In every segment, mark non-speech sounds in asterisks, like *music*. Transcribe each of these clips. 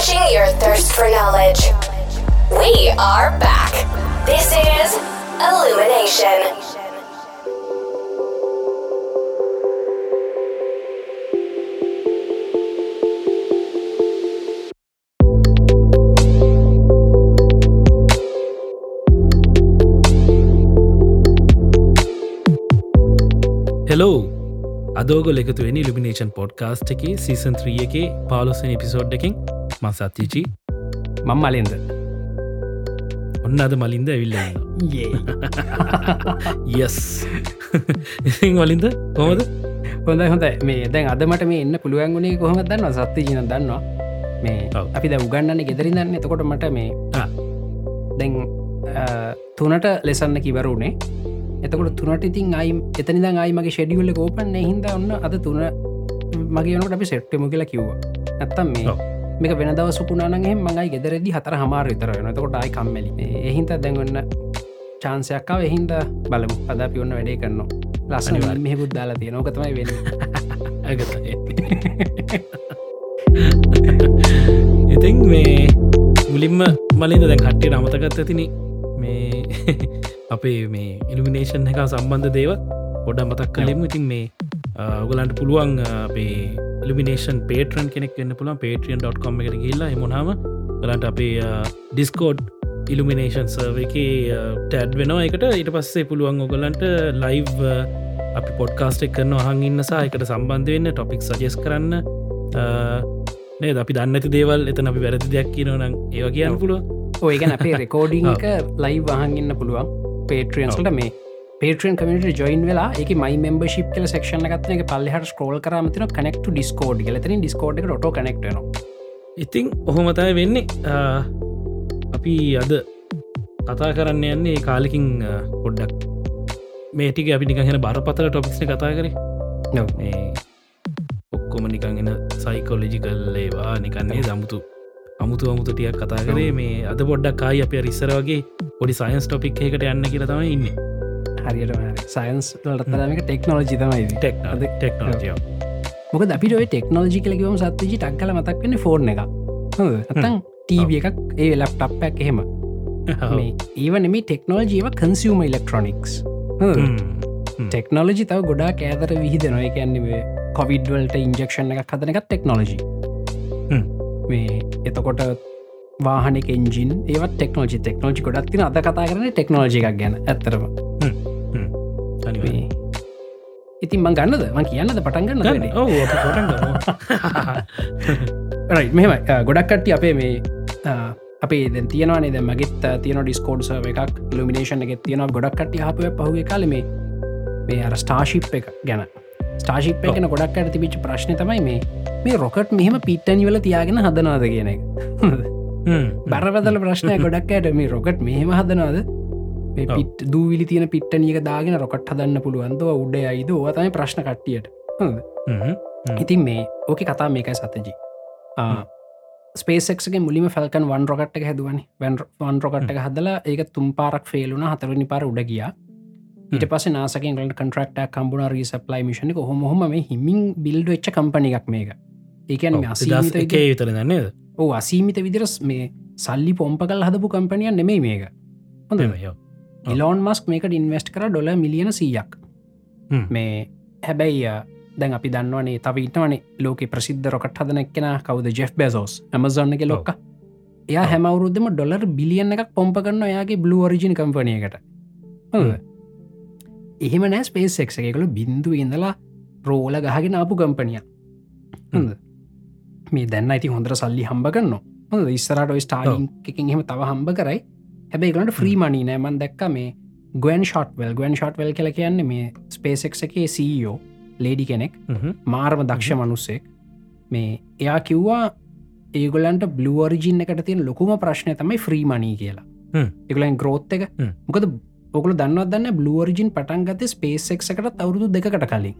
quenching your thirst for knowledge. We are back. This is Illumination. Hello අදෝගොල එකතු වෙනි elimination podcast එක season 3 එක පාලොසන episode එකින් මසත්තිචි මං මලින්ද? ඔන්න අද මලින්ද ඇවිල්ලන්න යස් වලින්ද කොමද හොඳ හොඳ මේ දැන් අදමට මේ එන්න පුළුවන් ගුණේ කොහොම දන්න සත්ති ජන දන්නවා. මේ. අපි ද උගන්නන්න ගෙදරි දන්න. එතකොට මට මේ. දැන් තුනට ලෙසන්න කිවරුණේ එතකොට තුනට ඉතින් අයි එතනිද අයි මගේ ෂෙඩියුල්ල කෝපන්න හිද ඔන්න අද තුන මගේ වනට අපි සෙට්ටම කියලා කිව්වා. ඇත්තම් මේ. මේක වෙන දව සුපුනානගේ මඟයි ගෙදරදි හතර හමාර විතර වෙනතකොට අයි කම්මලි. එහින්ත දැන්ගන්න චාන්සයක්කාව එහින්ද බලමු. අද අපි ඔන්න වැඩේ කරනවා. ලස්සන අනිවාර්යෙන්. මෙහෙකුත් දාලා තියෙන ඕකතමයි වෙන්න. ඇගත *laughs* *laughs* ඉතින් මේ මුලින්ම මලින්ද දැන් කට්ටිය අමතකත් ඇතින. මේ *laughs* අපේ මේ ඉල්ිමිනේෂන් එක සම්බන්ධ දේව පොඩ මතක් කලින්ම ඉතින් මේ ඔගලන්ට පුළුවන් අපේ ඉල්ිමිනේෂන් පේටරන් කෙනෙක් වෙන්න පුළන් පේටියන්.කොම් එකට ගල්ලා එමුණාම ගලන්ට අපේ ඩිස්කෝඩ් ඉල්ිමිනේෂන් සර්ව එක ටැඩ් වෙනවා. එකට ඊට පස්සේ පුළුවන් ඔගලන්ට ලයිව් අපි පොඩ්කාස්ට් එක් කරන හං ඉන්නසා එකට සම්බන්ධ වෙන්න ටොපික් සජෙස් කරන්න. නේ අපි දන්නති දේවල් එතන අපි වැරදි දෙයක් කියනවනම් ඒව කියන්න පුළුව ඔයගැන අපේ රෙකෝඩිං එක ලයි වහන්ගන්න පුළුවන්. පේට්‍රියන්ස්ලට මේ පේටන් කමට ජොයින් වෙලා එක මයි මෙම්බශිප් කල සක්ෂන ගත්න එක පල්ලහට ස්කෝල් කරමතින කනෙක්ට ඩිස්කෝඩ් ලතන ඩිස්කෝඩ් ොට කනෙක්ටන ඉතිං ඔහොමතයි වෙන්නේ. අපි අද කතා කරන්න යන්නේ කාලෙකින් පොඩ්ඩක්. මේටික අපි නිකහෙන බරපතල ටොපික්න කතා කරේ. මේ ඔක්කොම නිකගෙන සයිකෝලජිකල් ඒවා නිකන්නේ දමුතු අමුතු අමුතුටියක් කතා කරේ. මේ අද පොඩ්ඩක් කායි අප රිස්සර වගේ පොඩි සයින්ස් ටොපික් එකට යන්න කියල තම ඉන්න හරියට සයින්ස් ලටතරමක ටෙක්නෝජි තමයි ටෙක් ටෙක්නෝජිය මොක අපිට ටෙක්නෝජි කලකිවම සත්තිජි ටක්කල මතක් වන්න ෆෝර්න එක අතන් ටීව එකක් ඒ ලප් ටප්පැක් එහෙම. මේ ඒවනෙම ටෙක්නෝජීව කන්සියම ඉලෙක්ට්‍රොනික්ස් ටෙක්නෝලජි තව ගොඩා කෑදර විහිදනවා. එකන්නේ කොවිඩ්වල්ට ඉන්ජෙක්ෂණ එකක් හදන එකත් ටෙක්නෝලජි හ්ම්. මේ එතකොට වාහනෙක එන්ජින් ඒවත් ටෙක්නෝජි ටෙක්නෝජි ගොඩත් තින අද කතා කරන ටෙක්නෝජි එකක් ගැන ඇතරම මේ ඉතින් මං ගන්නද? මං කියන්නද? පටන්ගන්න රයි මෙම ගොඩක් කට්ටි අපේ මේ අපේ දැ තියනවානේ. ද මගෙත් තියන ඩිස්කෝඩ් සව එකක් ඉල්ිනේෂන් එක තියෙන ගොඩක් කට්ටි හපය පහුගේ කාල මේ අර ස්ටාශිප් එක ගැන. ස්ටාශිප් එකන ගොඩක් අට තිබිච් ප්‍රශ්න තමයි මේ මේ රොකට් මෙහම පිට්ටනිවල තියාගෙන හදනවාද කියන එක. බරපදල ප්‍රශ්නය ගොඩක් ඇයට මේ රොකට් මෙහෙම ඔව්. පිට් දූවිලි තියෙන පිට්ටනියක දාගෙන රොකට් හදන්න පුළුවන්දව උඩ අයිද ඕතම ප්‍රශ්න කට්ටියට. ඉතින් මේ ඕක කතා මේකයි සතජී ස්පේසක්ගේ මුලිම ෆැල්කන් වන් රොකට් එක හැදුවන. වන් රොකට් එක හදලා ඒක තුම් පාරක් ෆේලුන හතරනි පාර උඩ ගිය. ඊට පස නාසකෙන් කටරක්ට කම්බුණ රීසප්ලයි මිෂණක හොම හොම මේ හිමින් බිල්ඩ වෙච්ච කම්පනි එකක් මේක. ඒකන අසීමිත විතර දන්නේද ඕ අසීමිත විදිරස් මේ සල්ලි පොම්ප කල් හදපු කම්පනියන් නෙමේ මේක. හොඳ ඉලෝන් මස්ක් මේකට ඉන්වස්ට කර ඩොල මිලියන සීයක්. මේ හැබැයි දැන් අපි දන්නවනේ තව ඉටවනේ ලෝක ප්‍රසිද්ධ රොකට හදන එක්ෙන කවද? ජෙෆ් බැසෝස් ඇමසන්න එක ලොක්ක. එයා හැමවරුද්දම ඩොලර් බිලියන එකක් පොම්ප කරන්න ඔයාගේ බ්ලු ඔරිජින කම්පනයකට එහෙම නෑ ස්පේස් එක්. එකකළ බින්දු ඉඳලා රෝල ගහගෙන ආපු කම්පනිය මේ දැන්න ඇති හොඳර සල්ලි හම්බ කරන්න හොඳ ඉස්සරට ස්ටාලින් එකින් එහෙම තව හම්බ කරයි හැබැයිගලට ෆ්‍රී මනී නෑමන් දැක්ක මේ ගන් ෂොට්වල් ගන් ෂොට්වල් කල කියන්නේ මේ ස්පේසෙක් එකේ සීෝ ලේඩි කෙනෙක්. මාර්ම දක්ෂ මනුස්සෙක් මේ එයා කිව්වා ඒගොලන්ට බ්ලුවර්ජින් එකට තියෙන ලොකුම ප්‍රශ්නය තමයි ෆ්‍රී මනී කියලා. හ්ම්. එකලයින් ග්‍රෝත් එක. මොකද ඔකල දන්නවත් දන්න බ්ලුවර්ජින් පටන්ගත ස්පේසෙක් එකට අවුරුදු දෙකට කලින්.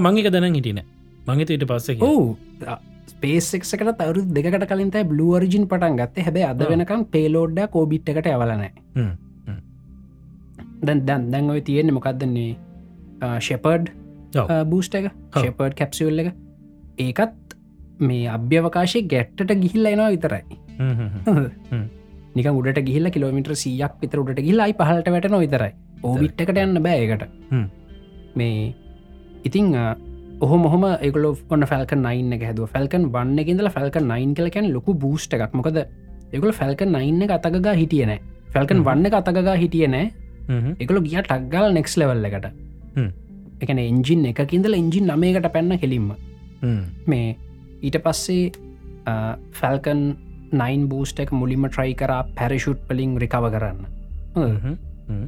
මංගේක දැන හිටින මංගත ඊට පස්සේ ඔවු ස්පේසෙක්කට තවරු දෙකට කලින්ත බ්ලුවර්ජින් පටන් ගත්තේ. හැබැ අද. වෙනකම් පේලෝඩ්ඩ කෝබිට් එකට ඇවලනෑ. දැන් දැන් දැන් ඔය තියෙන්නේ මොකක්දන්නේ ෂෙපර්ඩ් ඔව්. බූස්ට එක? ඔව්. ෂෙපර්ඩ් කැප්සිවල් එක. ඒකත් මේ අභ්‍යවකාශය ගැට්ටට ගිහිල්ල එනවා විතරයි. නික උඩට ගිහිල්ල කිලෝමිට සියක් විතර උඩට ගිල්ලයි පහලට වැට නොවිතරයි ඕබිට්කට යන්න බෑයකට හ්ම්. මේ ඉතිං ඔහ මොහම එකල ඔන්න ෆැල්ක නයින්න හැදුව. ෆැල්කන් වන්න ඉදල ෆැල්ක නයින් කලකැන් ලොකු බූස්ට එකක්. මොකද එකල ෆැල්ක නයින්න අතකගා හිටියන ෆැල්කන් වන්න අතකගා හිටියනෑ එකල ගිය ටක්ගල් නෙක්ස් ලෙවල්ල එකට. එකන එන්ජින් එකකින්දල එන්ජින් නමයකට පැන්න කෙලින්ම. මේ ඊට පස්සේ ෆැල්කන් නයින් බූස්ට එක මුලින්ම ට්‍රයි කරා පැරිෂුට් පලින් රිකව කරන්න?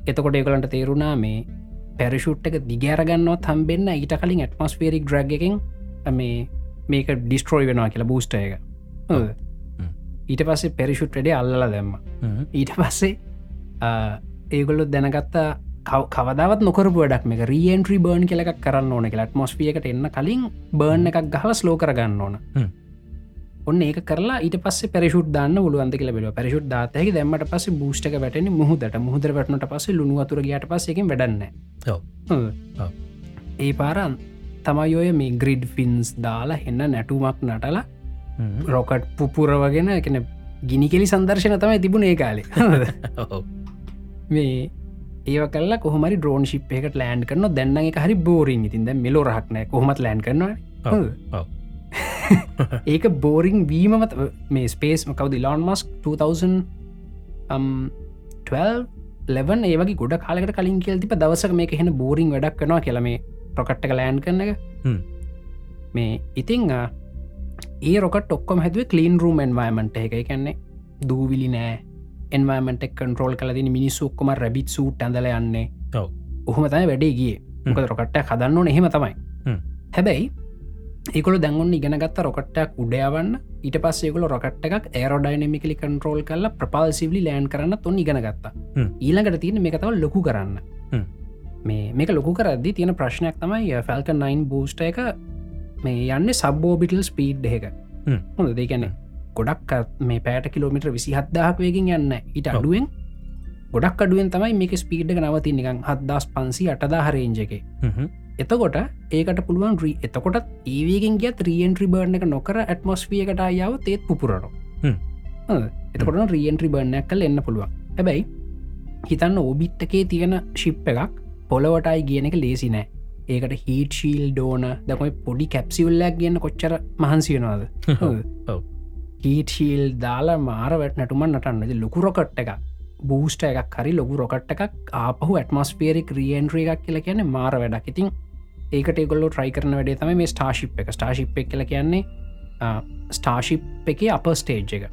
එතකොට ඒකලන්ට තේරුණා මේ පැරිෂුට් එක දිගෑරගන්නවත් හම්බෙන්න්න ඊට කලින් ඇටමස්පේරික් ඩ්‍රග් එකෙන් මේ මේක ඩිස්ට්‍රෝයි වෙනවා කියලා බූස්ට එක. ඊට පස්සේ පෙරිෂුට් වැඩේ අල්ල දැම්ම. ඊට පස්සේ ඒගොල්ලො දැනගත්තා කව- කවදාවත් නොකරපු වැඩක් මේ රියන්ට්‍රි බර්න් කෙලක් කරන්න ඕන කියලා. ටමොස්පියකට එන්න කලින් බර්න් එකක් ගහල ස්ලෝ කරගන්න ඕන. ඔන්න ඒක කරලා ඊට පස්ස පරිෂුට් දන්න ුලුවන්ද කියල බෙල පරිෂුට් දාතයක දැමට පස බූෂ්ක වැටන මුහදට. මුහදර වටනට පස ලුණුවතුර ගට පස්සකින් වැඩන්න. ඒ පාරන් තමයි ඔය මේ ග්‍රිඩ් ෆින්ස් දාලා එන්න නැටුමක් නටලා රොකට් පුපුරවගෙන එකන ගිනි කෙලි සන්දර්ශන තමයි තිබුණ ඒ කාලේ. මේ ඒව කල්ලා කොහමරි ඩ්‍රෝන් ශිප් එකට ලෑන් කරන දැන්න එක හරි බෝරින් ඉතින්ද මෙලෝ රහක්නෑ කොහොමත් ලෑන් කරනවා. ඒක බෝරිං වීමත් මේ ස්පේස් කවද ඉලාන් මස් 2012 ඒවගේ ගොඩ කාලකට කලින් කියල් තිප දවසක මේ එහෙන බෝරිං වැඩක් කනවා කියල මේ රොකට්ටක ලෑන් කරන එක. මේ ඉතිං අ, ඒ රොකට ඔක්කොම හැදුව කලීන් රූම් එන්වයිමට එක. කන්නේ දූවිලි නෑ. එන්වයිමට කන්ටරෝල් කලදින මිනිස්සු ඔක්කොම රැබිත් සූට් ඇඳල යන්නේ. ඔහොම තයි වැඩේ ගිය. මොකද රොකට්ට හදන්න එහෙම තමයි. හැබැයි ඒකොල දැන්ගොන්න ඉගෙනගත්ත රොකට්ටක් උඩයවන්න ඊට පස්සේකොල රොකට් එකක් ඒරෝඩයිනමිකලි කන්ටරෝල් කල්ල ප්‍රපල්සිවලි ලෑන් කරන්න තුන් ඉගෙනගත්තා. ඊළඟට තියෙන මේ තව ලොකු කරන්න. මේ මේක ලොකු කරදදි තියෙන ප්‍රශ්නයක් තමයි ෆැල්ක 9 බූස්ට එක මේ යන්න සබ්බෝබිටල් ස්පීඩ් එක. හොඳ දෙකැන ගොඩක් මේ පෑට කිලෝමිට විසි හත්දාහක්වයකින් යන්න ඔව්. අඩුවෙන් ගොඩක් අඩුවෙන් තමයි මේක ස්පීඩ් නවති නිකන් හත්දස් පන්සි අටදා හරේජක එතකොට ඒකට පුළුවන් ්‍රී එතකොට ඒවගෙන් ගිය ත්‍රියන්ට්‍රි බර්ණ එක නොකර ඇත්මොස්වියකට අයාව තේත් පුපුරන හ්ම්. එතකොට රියන්ට්‍රි බර්ණයක් කල් එන්න පුළුවන්. හැබැයි හිතන්න එකේ තියෙන ශිප් එකක් පොළොවටයි කියන එක ලේසි නෑ. ඒකට හිට ශීල් ඩෝන දකයි පොඩි කැප්සිවල්ලක් කියන්න කොච්චර මහන්සියනවාද. හීට ශීල් දාලා මාර වැට නටුමන් නටන්නද ලොකුරොකට්ට එකක්. බූස්ට එකක් හරි ලොකු රොකට් එකක් ආපහු ඇටමස්පේරික් රියන්ට්‍රිය එකක් කියල කියන්නේ මාර වැඩක්. ඉතින් ඒකට ගොල්ල ට්‍රයි කරන වැඩේ තම මේ ස්ටාශිප් එක. ස්ටාශිප් එක කියල කියන්නේ ස්ටාශිප් එක අප ස්ටේජ් එක.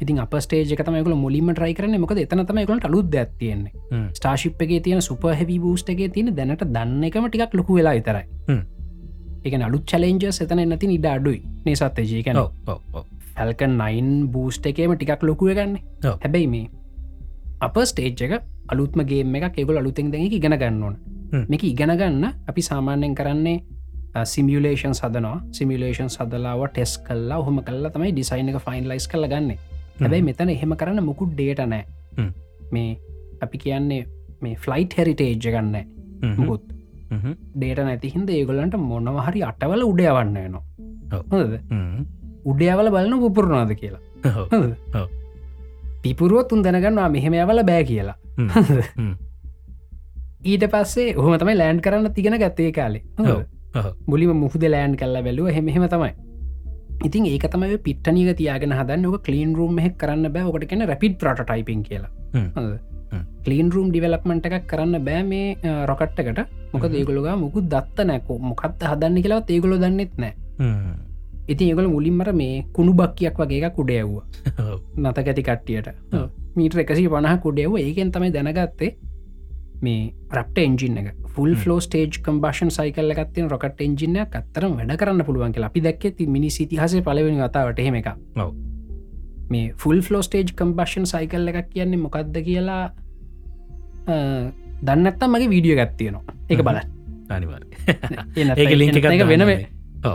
ඉතින් අප ස්ටේජ තමයිකල මුලින්ම ට්‍රයි කරන මොක එතනතමයිකලට අලුත් ඇත්තියෙන්නේ ස්ටාශිප් එක තියෙන සුපහැවි බූස්ට එක තියෙන දැනට දන්න එකම ටිකක් ලොකු වෙලා ඉතරයි හ්ම්. එක අලුත් චලෙන්ජ එතන නැති නිඩ අඩුයි. නිසත් ජීකන ෆැල්කන් නයින් බූස්ට එකේම ටිකක් ලොකුව ගන්න. හැබැයි මේ අප ස්ටේජ් එක අලුත්මගේ එක එගොල අලුතෙන් දැක ඉගෙන ගන්න ඕන. හ්ම්. මේක ඉගෙන ගන්න අපි සාමාන්‍යයෙන් කරන්නේ සිමියලේෂන් සදනවා. සිමිලේෂන් සදලාව ටෙස් කල්ලා හොම කල්ලා තමයි ඩිසයින් එක ෆයින්ලයිස් කල ගන්න. හැබැයි මෙතන එහෙම කරන්න මුකුත් ඩේට නෑ. මේ අපි කියන්නේ මේ ෆ්ලයිට් හෙරිටේජ් ගන්න මුකුත්. ඩේට නැති හින්ද ඒගොලන්ට මොනවහරි අටවල උඩයවන්න නවා. හොද උඩයවල බලන පුපුරනාද කියලා. පිපුරුවත් උන් දැනගන්නවා මෙහෙම ඇවල බෑ කියලා ඊට පස්සේ ඔහම තමයි ලෑන්් කරන්න තිගෙන ගත්තේ කාලේ. මුලිම මුහද ලෑන් කල්ල බැලුව හෙමහෙම තමයි. ඉතින් ඒක තමයි පිට්ටනික තියාගෙන හදන්න. ඔක කලීන් රූම් හෙක් කරන්න බෑ. ඔකට කියන රැපිඩ් ප්‍රට ටයිපින් කියලා. හ්ම්. හ්ම්. කලීන් රූම් ඩිවලප්මට එකක් කරන්න බෑ මේ රොකට්ටකට මොක හ්ම්. ඒගොලග මුකුත් දත්ත නැකෝ මොකක්ද හදන්න කියලාවත් ඒගොල දන්නෙත් නෑ. ඉතින් ඒගොල මුලින්මර මේ කුණු බක්කියක් වගේ කුඩයව්වා *laughs* නත ගැති කට්ටියට. මීට එකසි පණහ කුඩයව ඒකෙන් තමයි දැනගත්තේ මේ රප්ට එන්ජින් එක. Full flow stage combustion cycle එකත්තින rocket එන්ජිනය අත්තරම් වැඩ කරන්න පුළුවන් කියලා. අපි දැක්ක ති මිනි සිතිහස පලවෙනි වතාවට එහෙම එක ඔව්. මේ full flow stage combustion cycle එකක් කියන්නේ මොකක්ද කියලා දන්නත්තම් මගේ වීඩියෝ ගත්තියනවා එක බල අනිවාර ඒක ලින්ක එකක් එක වෙනම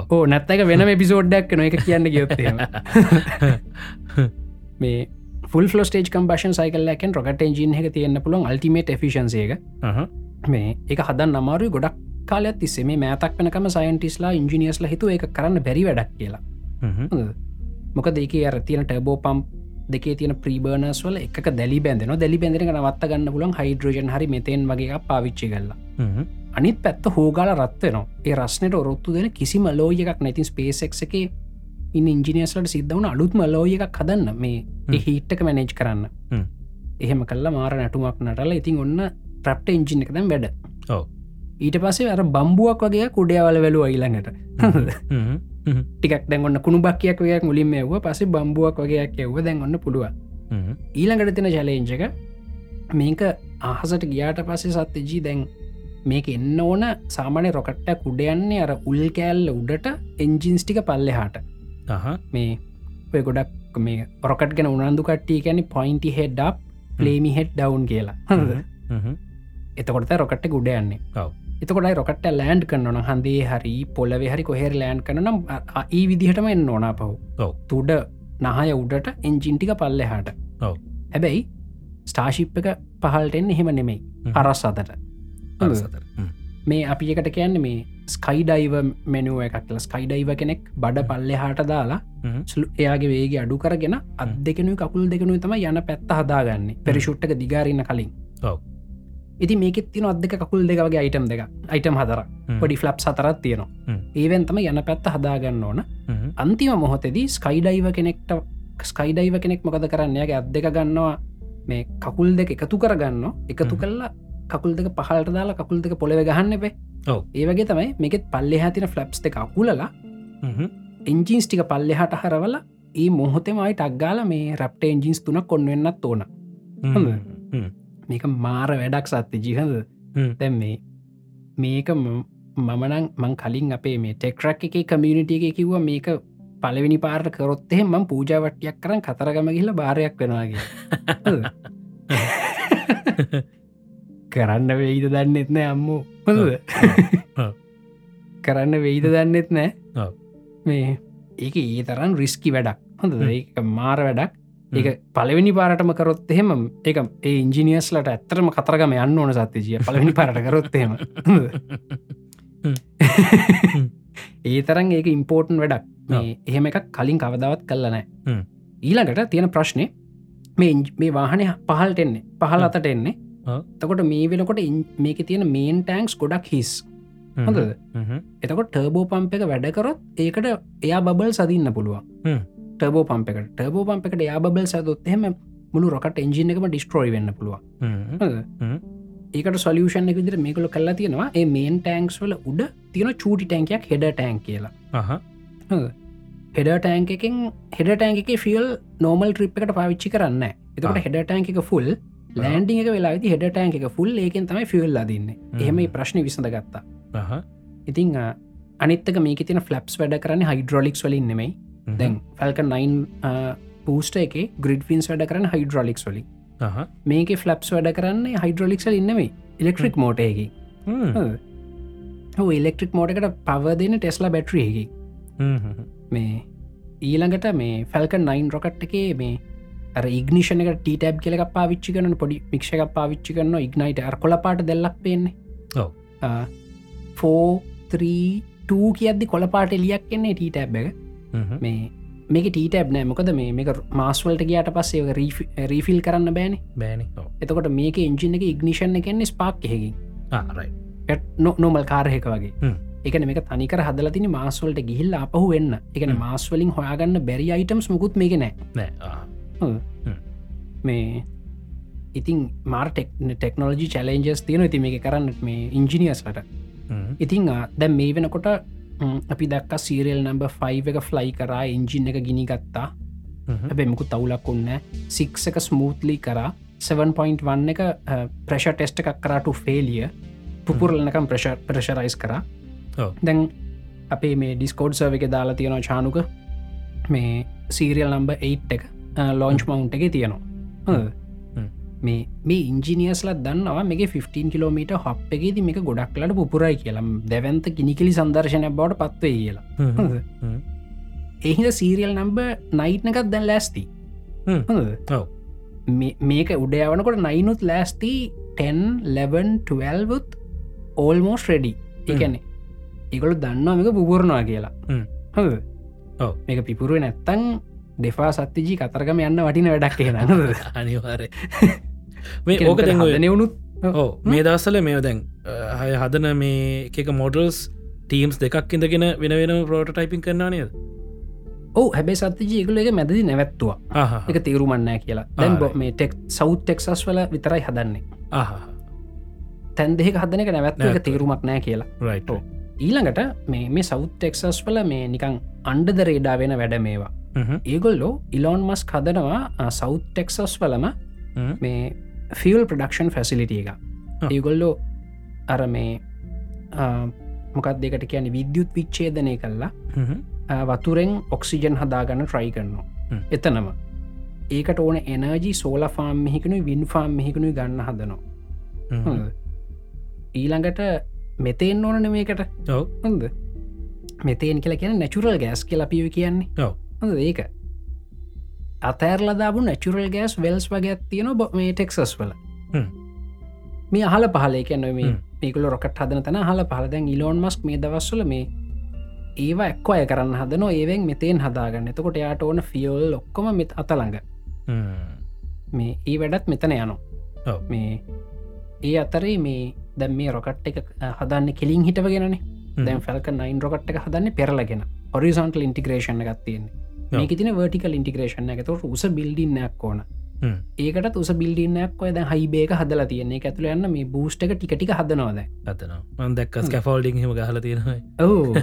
ඕ නැත්තක වෙනම එපිසෝඩ්ඩක් නො එක කියන්න ගයොත්තේම *laughs* මේ ෆල් ෆලස්ටේජ් කම්බෂන් සයිකල්ලකෙන් රොකට එන්ජින් එක තියන්න පුළුවන් අල්ටිමේට එෆිෂන්සේක මේ එක හදන් අමාරු ගොඩක් කාලත් තිස්සේ. මේ මෑතක් වනකම සයින්ටිස්ලා ඉංජිනියස්ල හිතු එක කරන්න බැරි වැඩක් කියලා. මොක දෙක අර තියෙන ටබෝ පම් දෙකේ තියන ප්‍රීබර්නස් වල එක දැලි බැඳන දැලි බැඳෙන නවත්ත ගන්න පුලන් හයිඩරෝජන් හරි මෙතෙන් වගේ පාවිච්චි හ්ම්. අනිත් පැත්ත හෝගාල රත්වනවා ඒ රස්නට ඔරොත්තු දෙන කිසිම ලෝය එකක් නැතින් ස්පේසෙක් එක ඉන්න ඉංජිනියස්ලට සිද්ධවන අලුත්ම ලෝය එකක් හදන්න මේ හිට්ටක මැනේජ් කරන්න හ්ම්. එහෙම කල්ලා මාර නැටුමක් නටල ඉතින් ඔන්න ප්‍රප්ට එංජින එක දැම් වැඩ. ඊට පස්සේ අර බම්බුවක් වගේ කුඩියවල වැලු. හ්ම්. ටිකක් දැන් ඔන්න කුණු බක්කයක් වගේ මුලින් එව්ව පසේ බම්බුවක් වගේයක් එව්ව දැන් ඔන්න පුළුව. ඊළඟට තින චලේංජක මේක අහසට ගියාට පස්සේ සත්‍යජී දැන් මේක එන්න ඕන සාමානය රොකට්ට කුඩයන්නේ අර උල් කෑල්ල උඩට එන්ජින්ස් ටික පල්ලෙ හාට. මේ ඔය ගොඩක් මේ රොකට් ගැන උනන්දු කට්ටිය ගැන පොයින්ටි හෙඩ්ඩක් පලේමි හෙඩ් ඩවන් කියලා. එතකොට රොකට්ට ගුඩ යන්නේ ඔව්. එතකොට රොකට ලෑන්ඩ් කරනන හන්දේ හරි පොලවෙ හරි කොහෙර ලෑන්් කනම් ඒ විදිහටම එන්න ඕනා පහු. තුඩ නහය උඩට එන්ජින්ටික පල්ලෙ හාට. හැබැයි ස්ටාශිප් එක පහල්ටෙන් එහෙම නෙමෙයි. අරස් අතට අර සතර. හ්ම්. මේ අපි එකට කියන්න මේ ස්කයිඩයිව මෙනුව එකක්ල ස්කයිඩයිව කෙනෙක් බඩ පල්ලෙ හාට දාලා එයාගේ වේගේ අඩු කරගෙන අත් දෙකනු කකුල් දෙකනු තම යන පැත්ත හදාගන්නේ. පෙරිෂුට්ටක දිගාරන්න කලින්. ඉති මේකෙත් තින අදක කකුල් දෙකගේ අයිටම් දෙක අයිටම් හදර. පොඩි ෆලප් සතරත් තියෙනවා. ඒවෙන්තම යන පැත්ත හදාගන්න ඕන. අන්තිම මොහොතෙදී ස්කයිඩයිව කෙනෙක්ට ස්කයිඩයිව කෙනෙක් මොකද කරන්නේගේ අත් දෙක ගන්නවා. මේ කකුල් දෙක එකතු කරගන්න එකතු. කල්ලා කකුල් දෙක පහල්ට දාලා කකුල් දෙක පොළෙව ගහන්න එපේ ඔව්. ඒවගේ තමයි මේකෙත් පල්ලෙ හතින ෆලප්ස් දෙක අකුලලා. එන්ජින්ස් ටික පල්ලෙහට හරවල ඒ මොහොතෙමයි ටක්ගාල මේ රප්ට එන්ජින්ස් තුනක් කොන්වෙන්නත් ඕන. මේක මාර වැඩක් සත්‍ය ජිහද හ්ම්. තැම් මේ මේක මමනං මං කලින් අපේ මේ ටෙක්රක් එක කමියනිටිය එක කිව්ව මේක පලවෙනි පාර කරොත්තෙහෙ මං පූජාවට්ටියක් කරන්න කතරගම ගිහිල භාරයක් වෙනවාගේ කරන්න වෙයිද දන්නෙත් නෑ අම්මෝ. හොඳද. කරන්න වෙයිද දන්නෙත් නෑ. මේ ඒක ඒ තරන් රිස්කි වැඩක්. හොඳ. ඒක මාර වැඩක්. ඒක පලවෙනි පාරටම කරොත් එහෙම එක ඒ ඉංජිනියස්ලට ඇත්තරම කතරගම යන්න ඕන සත්‍යජිය පලවෙනි *laughs* පාරට කරොත්තහෙම *laughs* ඒ තරන් ඒක ඉම්පෝර්ටන් වැඩක්. මේ එහෙම එකක් කලින් කවදාවත් කල්ල නෑ. හ්ම්. ඊළඟට තියෙන ප්‍රශ්නය මේ මේ වාහනය පහල්ට එන්නේ. පහල් අතට එන්නේ. තකොට මේ වෙනකොට මේක තියෙන මේන් ටෑන්ක්ස් ගොඩක් හිස් හ්ම්. එතකොට ටර්බෝ පම්ප එක වැඩකරොත් ඒකට එයා බබල් සදින්න පුළුවන් හ්ම්. ටර්බෝ පම්ප එකට ටර්බෝ පම්ප එකට යා බල් සදොත් එහෙම මුළු රොකට එන්ජින එකම ඩිස්ට්‍රෝයි වෙන්න පුළුවන් හ්ම්. හ්ම්. ඒකට සොලියෂන් එක විදිර මේකල කල්ලා තියෙනවා ඒ මේන් ටෑන්ක්ස් වල උඩ තියෙන චූටි ටැන්කයක් හෙඩ ටෑන් කියලා. හෙඩ ටෑන්ක එකෙන් හෙඩ ටෑන්ක එක ෆියල් නෝමල් ට්‍රිප් එකට පාවිච්චි කරන්න එතකට. හෙඩ ටෑන්ක එක ෆුල් ලෑන්ඩිං එක වෙලා හෙඩ ටෑන්ක එක ෆුල් ඒකෙන් තමයි ෆියල් අදින්න එහෙම ප්‍රශ්න විසඳ ගත්තා. ඉතිං අනිත්තක මේක තින ෆලප්ස් වැඩ කරන්න හයිඩරොලික්ස් වලින් නෙමයි. දැන් ෆල්ක 9 පූස්ට එක ග්‍රිඩ් ෆින්ස් වැඩ කරන්න හයිඩරොලික්ස් වලින්. මේක ෆලප්ස් වැඩ කරන්න හයිඩරොලික්සල් ඉන්නමයි ඉලෙක්ට්‍රික් මෝටයකි ඉලෙක්ට්‍රික් මෝටකට පව දෙන ටෙස්ලා බැට්‍රියකි. මේ ඊළඟට මේ ෆැල්ක 9 රොකට් එකේ මේ ඉගනිෂන එක ටීටබ් කියලක පාවිච්චි කන පොඩි මික්ෂ එකක් පාවිච්චි කරන ඉක්නයිට කොල පාට දෙල්ලක් පෙන්නේ. ෆෝ කියද්දි කොල පාට එලියක් එන්නේ ටීටබ් එක. මේ මේක ටීටබ් නෑ මොකද මේ මේක මාස්වල්ට ගයාට පස්සේ රීෆිල් කරන්න බෑන බෑනි. එතකොට මේක ඉංජින එක ඉගනිෂන් එකන්නේ ස්පාක් right. නොමල් කාරහෙක වගේ. එකන මේක තනිකර හදල තින මාස්වලට ගිහිල්ල අපහු වෙන්න එකන. මාස්වලින් හොයාගන්න බැරි අයිටම්ස් මුකුත් මේක නෑ. මේ ඉතින් මාර්ටෙක් ටෙක්නෝජි චලෙන්ජස් තියෙන ඉති මේක කරන්න මේ ඉංජිනියස්ලට. ඉතිං දැන් මේ වෙනකොට ම්, අපි දක් සීරියල් නම්බ 5 එක ෆ්ලයි කරා එන්ජින් එක ගිනි ගත්තා. හැබැමකු තවුලක් ඔන්න සික් එක ස්මූත්ලි කරා. 7.1 එක ප්‍රශ ටෙස්ට එකක් කරාට ෆේලිය පුපුරලනකම් ප්‍රශ ප්‍රශරයිස් කරා. දැන් අපේ මේ ඩිස්කෝඩ් සර්ව එක දාලා තියෙනවා චානුක මේ සීරියල් නම්බ 8 එක ලෝංච් මවන්් එක තියෙනවා. හොඳද? හ්ම්. මේ මේ ඉංජිනියස්ලත් දන්නවා මේ 15 කිලෝමීට හප් එකේද මේක ගොඩක්ලට පුපුරයි කියලම් දැවන්ත කිනිකිලි සංදර්ශනය බවට පත්වේ කියලා. එහිද සීරියල් නම්බ නයිට් එකත් දැන් ලෑස්ති. මේක උඩයවනකොට නයිනුත් ලෑස්ති 10 ඕල්මෝස් රෙඩි එකන්නේ ඒකොල දන්නවා මේක පුපුරණවා කියලා? ඔව්. මේක පිපුරුව නැත්තං දෙෆා සත්තිජී කතරගම යන්න වටින වැඩක් කියෙන *laughs* අනිවාරය *laughs* මේ ඕක නවුනුත් ඕ මේ දස්සල මේ දැන් හය හදන මේ එක මොඩල්ස් ටීම්ස් දෙකක් ඉඳගෙන වෙන වෙන පෝට ටයිපින් කරනා නේද? ඕ හැබේ සත්තිජී එකල එක මැදදි නැවැත්තුවා. එක තේරුමන්නෑ කියලා. දැන් බො මේ ටෙක් සෞ් ටෙක්සස් වල විතරයි හදන්නේ. තැන් දෙක හදන එක නැවැත්ව එක. තේරුමක් නෑ කියලා. රයිට. ඊළඟට මේ මේ සෞ් ටෙක්සස් වල මේ නිකං අන්ඩද රේඩා වෙන වැඩ මේවා ඒගොල්ලෝ ඉලෝන් මස් හදනවා සෞ් ටෙක්සස් වලම මේ ෆිල් ප්‍රඩක්ෂන් ෆැසිලිටිය එක. ආ. ඒගොල්ලෝ අර මේ මොකක් දෙකට කියන විද්‍යුත් විච්චේදනය කල්ලා ආ, වතුරෙන් ඔක්සිජන් හදාගන්න ට්‍රයි කරනවා. හ්ම්. එතනම. ඒකට ඕන එනජී සෝල ෆාම් මෙහිකනු වින් ෆාම් මෙහිකනු ගන්න හදනවා? ඊළඟට මෙතෙන් ඕනන මේකට. ඔව හොඳ මෙතේන් කියලා කියන නැචුරල් ගෑස් කියල පිය කියන්නේ. හොඳ ඒක. අතෑරලදාබු නැචුරල් ගෑස් වෙල්ස් වගේ තියෙන බො මේ ටෙක්සස් වල. මේ අහල පහල කියන්න මේ. මේකල රොකට හදන තන හල පහලදැන් ඉලෝන් මස්ක් මේ දවස්වල මේ ඒවා එක්ක අය කරන්න හදන ඒවෙන් මෙතෙන් හදාගන්න. එතකොට යාට ඕන ෆියෝල් ඔක්කොම මෙත් අතළඟ. මේ ඒ වැඩත් මෙතන යනු. මේ ඒ අතරේ මේ දැම් මේ රොකට් එක හදන්න කෙලින් හිටවගෙනනේ. දැන් ෆැල්ක නයින් රොකට් එක හදන්න පෙරලගෙන. ඔරිසන්ටල් ඉන්ටිග්‍රේෂන් එකක් තියෙන්නේ මේක තින වර්ටිකල් ඉන්ටිග්‍රේෂන් එකතු උස බිල්ඩින්නයක් ඕන. ඒකට උස බිල්ඩින්නයක් ඔය දැ හයිබේක හදලා තියන්නේ. ඇතුළ යන්න මේ බූස්ට එක ටිකටික හදනවාද මන් දැක්කස් කැෆෝල්ඩිං හම. ගහල තියෙනයි ඔව්.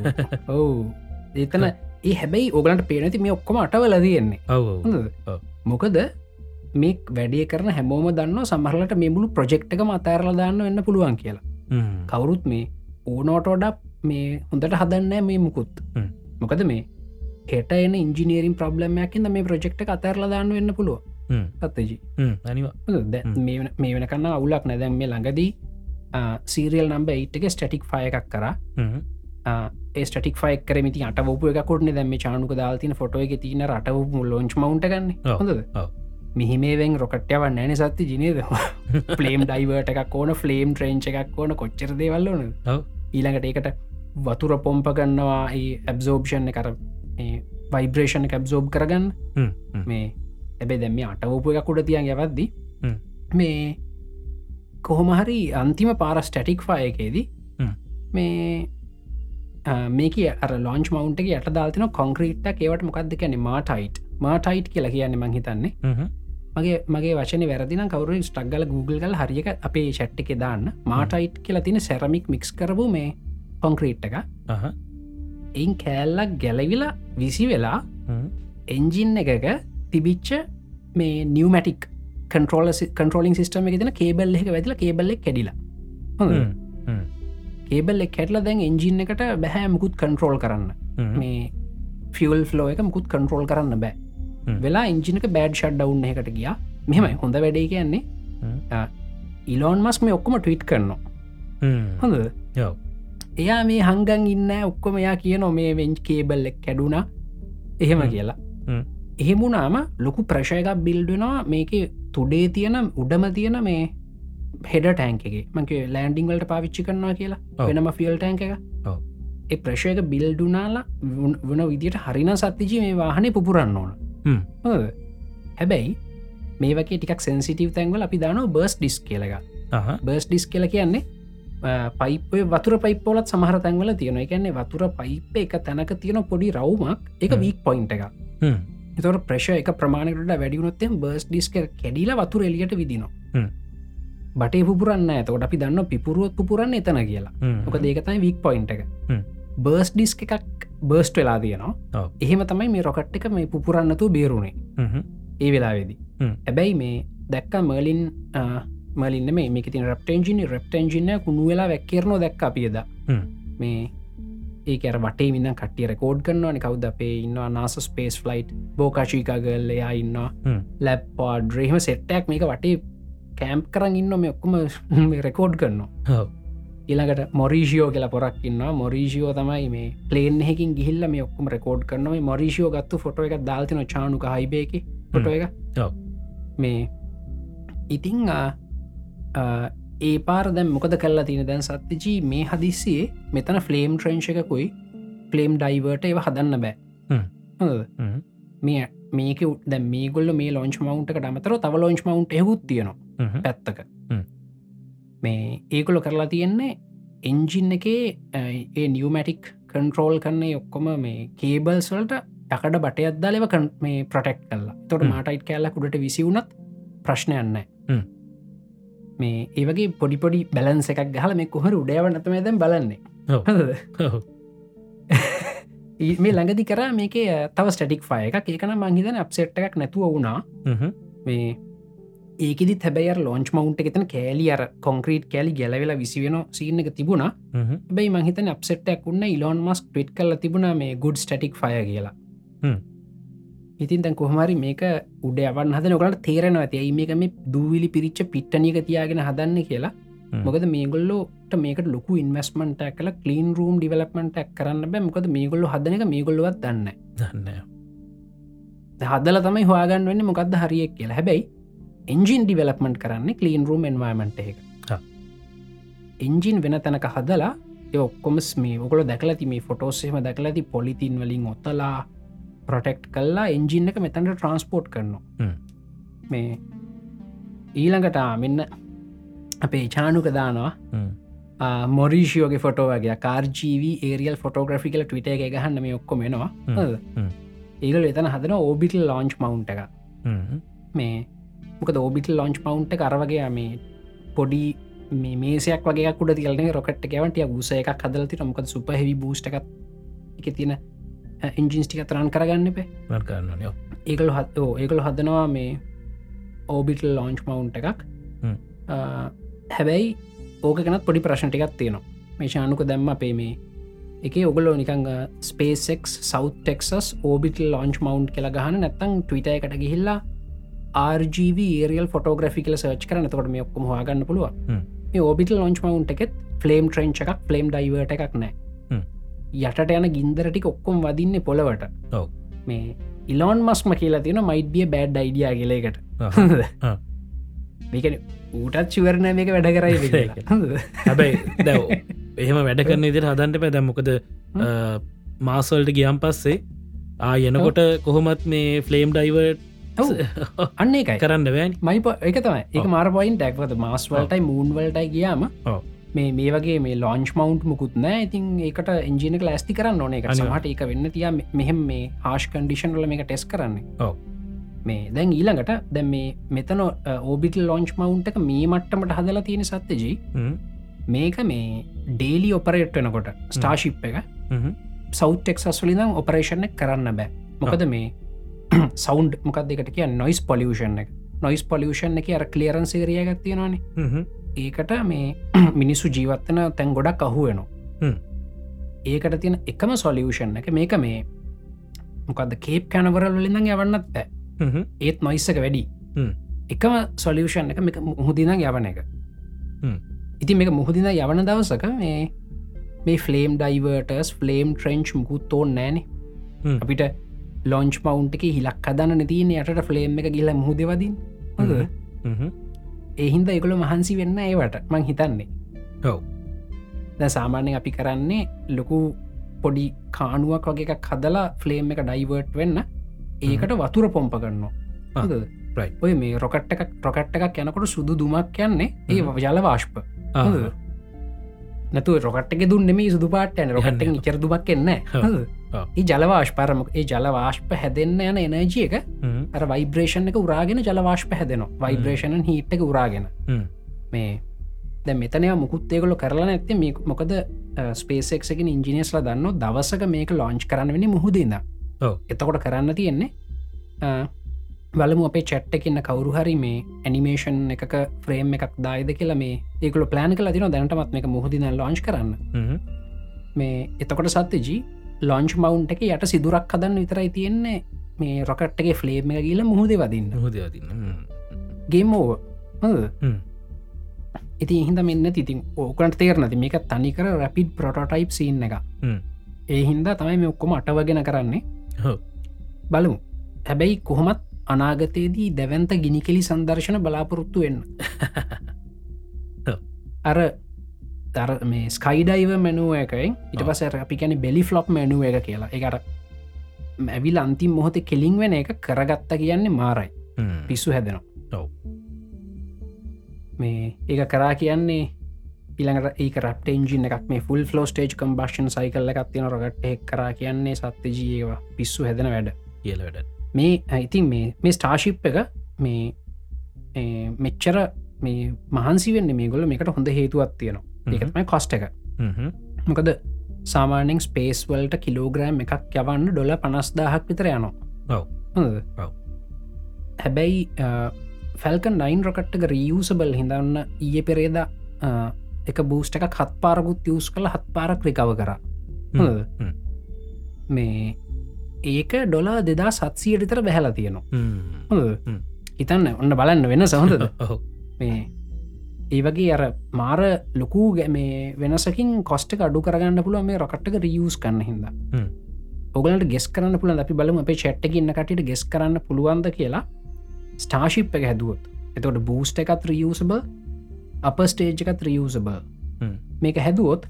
ඔව්. ඒතන ඒ හැබැයි ඕගලන්ට පේනති මේ ඔක්කොම අටවල තියෙන්නේ. මොකද මේ වැඩේ කරන හැමෝම දන්න සමහරලට මේ මුළු ප්‍රජෙක්් එක මතෑරල දාන්න වෙන්න පුළුවන් කියලා. කවුරුත් මේ ඕනෝටෝඩක් මේ හොඳට හදන්න මේ මුකුත්. මොකද මේ හෙට එන ඉංජිනීරින් ප්‍රබ්ලමයක්කින්ද මේ ප්‍රජෙක්් අතරල දාන්න වෙන්න පුළුව දැ- මේ වෙන- කන්න අවුලක් නැදැන් මේ ළඟදී සීරියල් නම්බ ඒට්ක ස්ටටික් ෆය එකක් කර. ස්ටික් ෆයි කරමති අටවපු එකකොටන දැම චානුක දාල්තින ෆොටෝ එක තින රටවපු ලෝංච් මවන්ට ගන්න. ඔව්. මිහිමේවෙන් රොකට්යව නෑන සත්ති ජිනේද පලේම් ඩයිවට එකක් ඕන ෆලේම් ට්‍රේන්ච් එකක් ඕන. කොච්චර දේවල් ඕන ඔව්. ඊළඟට ඒකට වතුර පොම්ප ගන්නවා. ඇබ්සෝප්ෂණ කර වයිබ්‍රේෂණ කැබ්සෝබ් කරගන්න. මේ ඇබේ දැම මේ අටවපු එක කුඩ තියන් යවද්දි. මේ කොහොමහරි අන්තිම පාර ස්ටටික් ෆයකේදී. මේ මේක අර ලොන්ච් මවන්ට යට දාතින කොංක්‍රීට්ට ඒවට මොකක්ද කියන මාටයිට් මාටයිට් කියලා කියන්න මං හිතන්නේ. මගේ මගේ වශන වැරදින කවරු ස්ටක්ගල Google කල් හරික අපේ චට්ට එක දාන්න. මාටයිට් කියලා තින සැරමික් මික්ස් කරපු මේ කොංක්‍රීට් එක එයින් කෑල්ලක් ගැලවිලා විසි වෙලා එන්ජින් එකක තිබිච්ච මේ නිවමටික් කන්ට්‍රෝල කන්ට්‍රෝලින් සිස්ටම එක තින කේබල් එක වැතිල කේබල්ලෙක් කැඩිලා? කේබල් එක් හැටල දැන් එන්ජින් එකට බැහැ මුකුත් කන්ට්‍රෝල් කරන්න. මේ ෆියල් ෆලෝ එක මුකුත් කන්ට්‍රෝල් කරන්න බෑ. වෙලා ඉංජිනක බෑඩ් ෂඩ් ඩවුන් එකට ගියා. මෙමයි හොඳ වැඩේ කියන්නේ. ඉලෝන් මස් මේ ඔක්කොම ටවිට් කරනවා. හොඳද? යෝ. එයා මේ හංගන් ඉන්න ඔක්කොම එයා කියන මේ වෙන්ච් කේබල් එක් කැඩුන එහෙම හ්ම්. කියලා හ්ම්. එහෙමුණාම ලොකු ප්‍රශයකක් බිල්ඩනවා මේක තුඩේ තියෙන උඩම තියෙන මේ හෙඩ ටෑන්කගේ මක ලෑන්ඩිං වලට පාවිච්චි කරනවා කියලා. වෙනම ෆියල් ටෑන්ක එක. ඒ ප්‍රශයක බිල්ඩුනාලා වන විදිට හරින සත්තිජි මේ වාහනේ පුපුරන්න ඕන? හැබැයි මේ වගේ ටිකක් සැන්සිටව් තැන්වල අපි දාන බර්ස් ඩිස් කියලක බර්ස් ඩිස් කියල කියන්නේ පයිපය වතුර පයිපෝලත් සමහර තැන්වල තියෙන එකන්නේ වතුර පයිප එක තැනක තියෙන පොඩි රවමක් එක. වීක් පොයින්ට එක එතවට ප්‍රශ එක ප්‍රමාණකට වැඩියුණොත්තෙන් බර්ස් ඩිස්ක කැඩිල වතුර එලියට විදිනවා. බටේ පුරන්න ඇතකොට අපි දන්න පිපුරුවත් පුරන්න එතන කියලා. මොක දේකතයි වීක් පොයින්ට එක. බර්ස් ඩිස්ක එකක් බර්ස්ට වෙලා තියනවා. එහෙම තමයි මේ රොකට් එක මේ පුරන්නතු බේරුණේ ඒ වෙලාවෙදි. ඇබැයි මේ දැක්ක මර්ලින් මලින්න මේ මේක තින රප්ටෙන්ජිනි රප්ටෙන්ජිනය කුණු වෙලා වැක්කරනෝ දැක් අපියද. මේ ඒකර වටේ මින්න කටිය රකෝඩ් කරන්නවාන කවද අපේ ඉන්නවා? නාස ස්පේස් ෆලයිට් බෝකාශීකාගල් එයා ඉන්නවා. ලැප්පා ඩ්‍රේහම සෙට්ටක් මේක වටේ කෑම්ප් කරන්න ඉන්න මේ ඔක්කොම *laughs* රෙකෝඩ් කරනවා. ඊළඟට මොරීෂියෝ කියලා පොරක් ඉන්න මොරීෂියෝ තමයි මේ පලේන් එහකින් ගිහිල්ල මේ ඔක්කම රෙකෝඩ් කරනව. මොරීෂියෝ ගත්තු ෆොටෝ එක දාල්තින චානුක හයිබේක ෆොටෝ එක. මේ ඉතිං ඒ පාර දැම් මොකද කල්ලා තියෙන දැන් සත්තිජී මේ හදිස්සියේ මෙතන ෆලේම් ට්‍රේංශ එකකුයි ෆලේම් ඩයිවර්ට ඒව හදන්න බෑ. මේ මේක දැ මේගොල්ල මේ ලොංච් මවන්ට අමතර තව ලොංච් මවන්ට හෙකුත් තියෙනවා. පැත්තක. මේ ඒකොල කරලා තියෙන්නේ එන්ජින් එකේ ඒ නිියමටික් කන්ට්‍රෝල් කරන්නේ ඔක්කොම මේ කේබල්ස් වලට ටකට බටයක් දාලව මේ ප්‍රටෙක්් කල්ලා තොට. මාටයිට් කෑල්ල කුඩට විසිවුනත් ප්‍රශ්නයන්න. මේ ඒවගේ පොඩිපොඩි බැලන්ස එකක් ගහල මේ කොහර උඩයව නතම දැන් බලන්නේ. ඒ- *laughs* මේ ළඟදි කර මේක තව ස්ටටික් ෆය එක ඒකන මංහිතන අප්සෙට් එකක් නැතුව වුණා. මේ ඒකෙදි හැබැයි ලෝච් මවන්් එකතන කෑලි අර කොංක්‍රීට් කෑලි ගැලවෙලා විසිවෙන සීන එක තිබුණා. බැයි මහිතන අප්සෙට්ක් උන්න ඉලොන් මස් ට්විට් කල තිබුණ මේ ගුඩ් ස්ටටික් ෆය කියලා. ඉතින් දැන් කොහමරි මේක උඩ අවන් හද නොකට තේරෙනවා ඇති. මේක මේ දූවිලි පිරිච්ච පිට්ටනික තියාගෙන හදන්න කියලා. මොකද මේගොල්ලෝට මේක ලොකු ඉන්වස්මට කල කලීන් රූම් ඩිවලපමට කරන්න බෑ. මොකද මේගොල්ලු හදන එක මේගොල්ලුවත් දන්න දන්න හදල තමයි හවාගන්න වන්න මොකක්ද හරියෙක් කියලා. හැබැයි එන්ජින් ඩිවලපමට කරන්න කලීන් රූම් එන්වමට එක. එන්ජින් වෙන තැනක හදලා ඒ ඔක්කොමස් මේ ඔකොල දැකලති මේ ෆොටෝස්සේම දැකලති පොලිතින් වලින් ඔත්තලා ප්‍රොටෙක්් කල්ලා එන්ජින් එක මෙතැන්ට ට්‍රන්ස්පෝට් කරනවා. මේ ඊළඟට මෙන්න අපේ චානුක දානවා මොරීෂියෝගේ ෆොටෝවගේ කාර්ජීව ඒරියල් ෆොටෝග්‍රෆිකල ටවිට එක ගහන්න මේ. හොඳද? හ්ම්. ඒගල එතන හදන ඕබිටල් ලෝන්ච් මවන්් එක මේ මොක ඕබිටල් ලොන්ච් මවන්් එක අරවගේ මේ පොඩි මේසයක් වගේ කුඩ තිලන රොකට කැවටිය ගුස එකක් හදලති මොකද සුප හෙවි බූස්ට එකත් එක තියෙන එන්ජින්ස්ටික තරන් කරගන්න පේ කරන්න යෝ ඒකල හත් ඒකල හදනවා මේ ඕබිටල් ලොන්ච් මවන්් එකක්. හැබැයි ඕක කනත් පොඩි ප්‍රශ්නටිකත් තියෙනවා. මේ ශානුක දැම්ම අපේ මේ එක ඔගලෝ නිකං ස්පේසෙක් සෞ් ටෙක්සස් ඕබිටල් ලොන්ච් මවන්් කියලා ගහන නැත්තං ටවිට එකට ගිහිල්ලා RGV ඒරියල් ෆොටෝග්‍රෆිකල සර්ච් කරන තකොට මේ ඔක්කොම හගන්න පුළුව. මේ ඕබිටල් ලොන්ච් මවන්් එකෙත් ෆලේම් ට්‍රෙන්ච් එකක් ෆලේම් ඩයිවට එකක් නෑ. යටට යන ගින්දරටික ඔක්කොම් වදින්න පොළවට. මේ ඉලොන් මස්ම කියලා තියෙන මයිඩ්බිය බෑඩ් අයිඩිය කියලෙකට. මේකන ඌටත් චුවරණ මේක වැඩ කරයි? හැබැයි දැව එහෙම වැඩ කරන ඉදිර හදන්ට පැ දැම්මොකද මාසල්ට ගියම් පස්සේ ආ යනකොට කොහොමත් මේ ෆලේම් ඩයිවට ඔව්. අන්න එකයි කරන්න වැෑන් මයි එක තමයි. එක. මාර පොයින් ටැක්වත මස්වලටයි මූන්වලටයි ගියාම. මේ මේ වගේ මේ ලොන්ච් මවන්් මුකුත් නෑ ඉතින් ඒකට එන්ජිනක ලස්ති කරන්න ඕන. එක සමහට එක වෙන්න තිය මෙහෙම මේ හාෂ් කන්ඩිෂන් වල මේක ටෙස් කරන්නේ. මේ දැන් ඊළඟට දැ මේ මෙතන ඕබිටල් ලොන්ච් මවන්් එක මේ මට්ටමට හදලා තියෙන සත්‍යජී. මේක මේ ඩේලි ඔපරේට් වෙනකොට ස්ටාශිප් එක. සෞටෙක්සස් වලිදම් ඔපරේෂණ කරන්න බෑ. මොකද මේ සෞන්් මොකක් දෙකට කිය නොයිස් පොලියෂන් එක නොයිස් පොලියෂන් එක අර කලියරන් සේරිය ගත්තියෙනවානේ ඒකට මේ *clears throat* මිනිස්සු ජීවත්තන තැන් ගොඩක් අහුවෙනවා. ඒකට තියෙන එකම සොලියෂන් එක මේක මේ මොකද කේප් කැනවරල් වලිඳ යවන්නත් බෑ ඒත් නොයිස්සක වැඩි. එකම සොලියෂන් එක මේක මුහුදින යවන එක. ඉතින් මේක මුහුදින යවන දවසක මේ මේ ෆලේම් ඩයිවර්ටස් ෆලේම් ට්‍රෙන්ච් මුකුත් තෝන් නෑන. අපිට ලොන්ච් මවන්් එක හිලක් අදන්න තියන යට ෆලේම් එක ගිල මුහදවදින් හ්ම්. එහින්ද එකොළ මහන්සි වෙන්න ඒවට. මං හිතන්නේ. ඔව්. ද සාමාන්‍ය අපි කරන්නේ ලොකු පොඩි කානුවක් වගේ එකක් හදලා ෆලේම් එක ඩයිවර්ට් වෙන්න. ඒකට වතුර පොම්ප කරනවා. ඔය මේ රොකට් එකක් රොකට් එකක් යනකොට සුදු දුමක් යන්නේ. ඒ. ජල වාශ්ප? නැතු රොකට්ක දුන්න මේ සුදු පාට යන රොකට් යන්නේ. චර දුමක් එන්න. ඒ ජලවාශ් පරම ඒ ජලවාශ්ප හැදෙන්න්න යන එනජිය එක අර වයිබ්‍රේෂන් එක උරාගෙන ජලවාශ්ප හැදෙනවා වයිබ්‍රේෂණන් හිට එක උරාගෙන. මේ දැ මෙතනය මුකුත්තේකොල කරලා නැත්තේ මේ මොකද ස්පේසෙක්සකින් ඉංජිනස්ලා දන්න දවසක මේක ලොංච් කරන්න වෙන මුහුදන්න. එතකොට කරන්න තියෙන්නේ බලමු අපේ චැට්ටකන්න කවරු හරි මේ ඇනිමේෂන් එකක ෆ්‍රේම් එකක් දායිද කියලා මේ ඒකල ප්ලෑන් කල තින දැනටමත් එක මුහදින ලොංච් කරන්න. මේ එතකොට සත්‍යජී ලොංච් මවන්් එක යට සිදුරක් හදන්න විතරයි තියෙන්නේ. මේ රොකට්ගේ ෆලේම් එක කියල මුහද වදින්න. හොදතින්න ගේමෝව. ඉති හිද මෙන්න තිතින් ඕකට තේරනති මේක තනිකර රැපිඩ් පොටටයිප් සින්න එක. ඒ හින්දා තමයි මේ ඔක්කොම අටවගෙන කරන්නේ. බලමු. හැබැයි කොහොමත් අනාගතයේදී දැවන්ත ගිනිකෙලි සංදර්ශන බලාපොරොත්තු වෙන්න. ඔව්. අර තර මේ ස්කයිඩයිව මැනුව එකයි ඉට පස අපි කැන බෙලි ෆලොප් මැනුව එක කියලා. එකට මැවිල් අන්තිම් මොහොත කෙලින් වෙන එක කරගත්ත කියන්නේ මාරයි. පිස්සු හැදෙනවා. මේ ඒක කරා කියන්නේ ඉළඟට ඒක රට එන්ජින එකක් මේ full flow stage combustion cycle එකක් තියෙන රොගට් එක් කරා කියන්නේ සත්‍ය ජීවා පිස්සු හැදෙන වැඩ. කියල වැඩ මේ ඉතින් මේ මේ ස්ටාශිප් එක මේ මෙච්චර මේ මහන්සි වෙන්න මේ ගොල මේකට හොඳ හේතුවත් තියෙනවා. ඒකත්ම කොස්ට එක. මොකද සාමානෙන් ස්පේස් වල්ට කිලෝග්‍රෑම් එකක් යවන්න ඩොල පනස්දාහක් විතර යනවා. හැබැයි ෆැල්කන් නයින් රොකට්ක රියසබල් හිඳන්න ඊය පෙරේද එක බූස්ට එක හත් පාරකුත් යස් කළ හත් පාරක් රිකව කර. මේ ඒක ඩොලා දෙදා සත්සියටතර බැහලා තියෙනවා? හ්ම්. හිතන්න ඔන්න බලන්න වෙන සහොඳද *laughs* මේ ඒ වගේ අර මාර ලොකූ ගැ මේ වෙනසකින් කොස්ට අඩු කරගන්න පුළුව මේ රොකට්ක රියස් කන්න හිද. ඔගලට ගෙස් කරන්න පුළ අපි බලම අපේ චට්ටකින්න කටට ගෙස් කරන්න පුළුවන්ද කියලා ස්ටාශිප් එක හැදුවොත් එතකොට බූස්ට එකත් රියසබ අප ස්ටේජ් එකත් රියසබ. මේක හැදුවොත්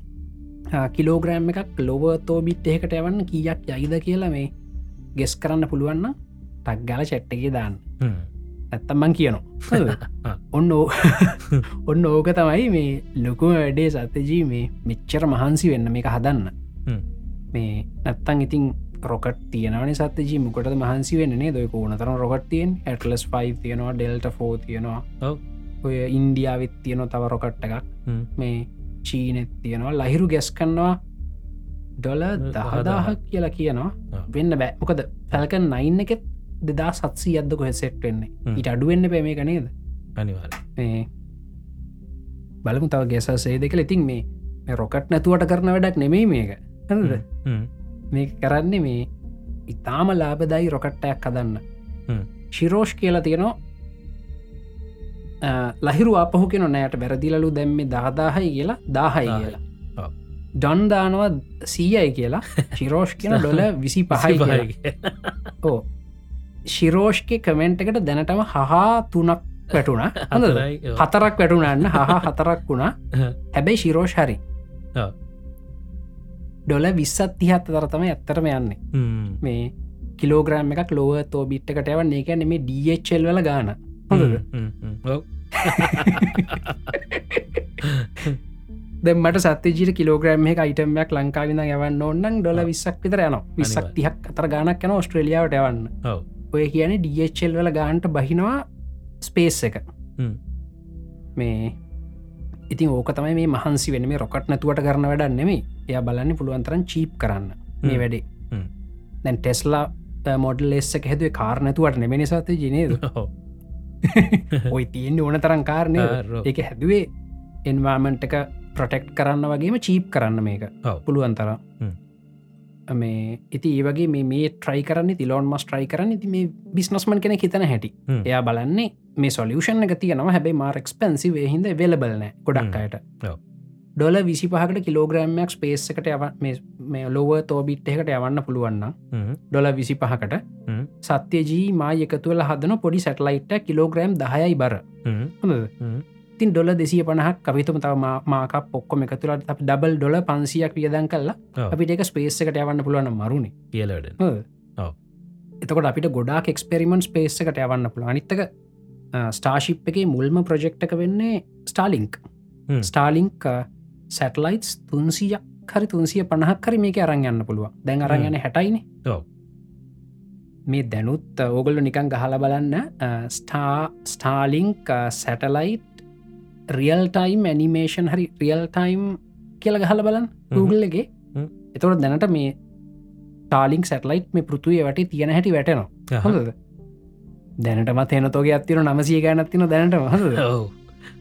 කිලෝග්‍රෑම් එකක් ලොව තෝ බිට් එකට යවන්න කියක් යයිද කියලා මේ ගෙස් කරන්න පුළුවන්න ටක් ගල චැට්ටගේ දාන්න. ඇත්තම්මන් කියනවා. *laughs* ඔන්න *laughs* ඔන්න ඕක තමයි මේ ලොකුම වැඩේ සත්‍යජී මේ මෙච්චර මහන්සි වෙන්න මේක හදන්න. මේ නැත්තන් ඉතින් රොකට තියනවන සත්‍යජී. මොකට මහන්සි වෙන්නේ දොක ඕනතරන රොකත් තියෙන් ඇටලස් 5 තියෙනවා ඩෙල්ට ෆෝ තියෙනවා. ඔය ඉන්දියාවිත් තියෙන තව රොකට්ට එකක්. මේ චීනෙත් තියෙනවා. ලහිරු ගැස් කන්නවා ඩොල දහදාහක් කියලා කියනවා. වෙන්න බෑ මොකද පැල්කන් නයින්න එකෙත් දෙදා සත්සී අද්ද කොහ සෙට් වෙන්නේ හ්ම්. ඉට අඩුවෙන්න පේ මේක නේද අනිවාර බලමු තව ගෙස සේදක ඉතින් මේ රොකට් නැතුවට කරන වැඩක් නෙමෙයි මේක හරිද? මේ කරන්නේ මේ ඉතාම ලාබදයි රොකට්ටයක් කදන්න. ශිරෝෂ් කියලා තියෙනවා ලහිරු අපහු කෙන නෑට බැරදිලලු දැම්මේ දාදාහයි කියලා දාහයි. කියලා. ඩොන් දානවා සීයයි කියලා. *laughs* ශිරෝෂ් කියන ඩොල විසි පහයි කියලා. ඕ ශිරෝෂ්ක කමෙන්ට් එකට දැනටම හහා තුනක් වැටුණ. *laughs* හොඳ හතරක් වැටුනන්න *laughs* හා හතරක් වුණා. හැබැයි ශිරෝෂ් හරි. ඩොල විස්සත් තිහත් තරතම ඇත්තරම යන්නේ. මේ කිලෝග්‍රෑම් එකක් ලෝව තෝ බිට්ටකට යවන්න. එක නෙමේ ඩල් වල ගාන. හොඳද දෙමට සත්‍යජීට කිලෝග්‍රෑම් එක අයිටමයක් ලංකාවිද යවන්න ඕන්නන් ඩොල. විස්සක් විතර යන විස්සක්. තිහක් අතර ගානක් යන ඔස්ට්‍රලියාවට යවන්න. ඔය කියන ඩල් වල ගාන්ට බහිනවා ස්පේස් එක. මේ ඉතින් ඕක තමයි මේ මහන්සි වෙන මේ රොකට් නැතුවට කරන වැඩ නෙමේ එය බලන්න පුළුවන්තරන් චීප් කරන්න මේ. වැඩේ. දැන් ටෙස්ලා මොඩල් එස්සක හැදුව කාරණතුවට නෙමෙන සත ජනේද ඔයි තියෙන්න්න ඕන තරන් කාරණය එක හැදුවේ එන්වාමන්ට් *laughs* *laughs* එක ප්‍රොටෙක්් කරන්න වගේම චීප් කරන්න මේක. පුළුවන් තර. මේ ඉති ඒවගේ මේ මේ ට්‍රයි කරන්න තිලෝන් මස් ට්‍රයි කරන්න ඉති මේ බිස්නස්මන් කෙන හිතන හැටි. එයා බලන්නේ මේ සොලියෂන් එක තියනවා. හැබයි මාරක්ස්පැන්සි හිද වෙලබලන ගොඩක් අයට. ඩොල විසි පහකට කිලෝග්‍රෑම්මයක් ස්පේස් එකට යව මේ ලොව තෝබිට් එකට යවන්න පුළුවන්න ඩොල විසි පහකට. සත්‍යජී මා එකතුවල හදන පොඩි සැටලයිට් කිලෝග්‍රෑම් දහයයි බර හොඳද? තින් ඩොල දෙසිය පනහක් අපිතුම තව මා- මාකක් පොක්කොම එකතුලට අප ඩබල් ඩොල පන්සියක් වියදන් කල්ලා. අපිට එක ස්පේස් එකට යවන්න පුළුවන් මරුණේ කියලට. එතකොට අපිට ගොඩාක් එක්ස්පෙරිමෙන්ට් ස්පේස් එකට යවන්න පුළුව අනිත්තක ස්ටාශිප් එක මුල්ම ප්‍රජෙක්් එක වෙන්නේ ස්ටාලිංක්. ස්ටාලිංක් සැටලයිටස් තුන්සියක් හරි තුන්සිය පණහක් හරි මේක අරං යන්න පුළුව දැන් අරං යන හැටයින. මේ දැනුත් ඕගොල්ල නිකන් ගහල බලන්න star Starlink satellite real time animation හරි රියල් ටයිම් කියල ගහල බලන් හ්ම්. එතකොට දැනට මේ ටාලිින්ක් සැටලයිට් මේ පෘතුවය වැට තියෙන හැටි වැටනවා. හොඳද? දැනටමත් එනතෝගේ අත්තින නමසිය ගනත්තින දැනට හොද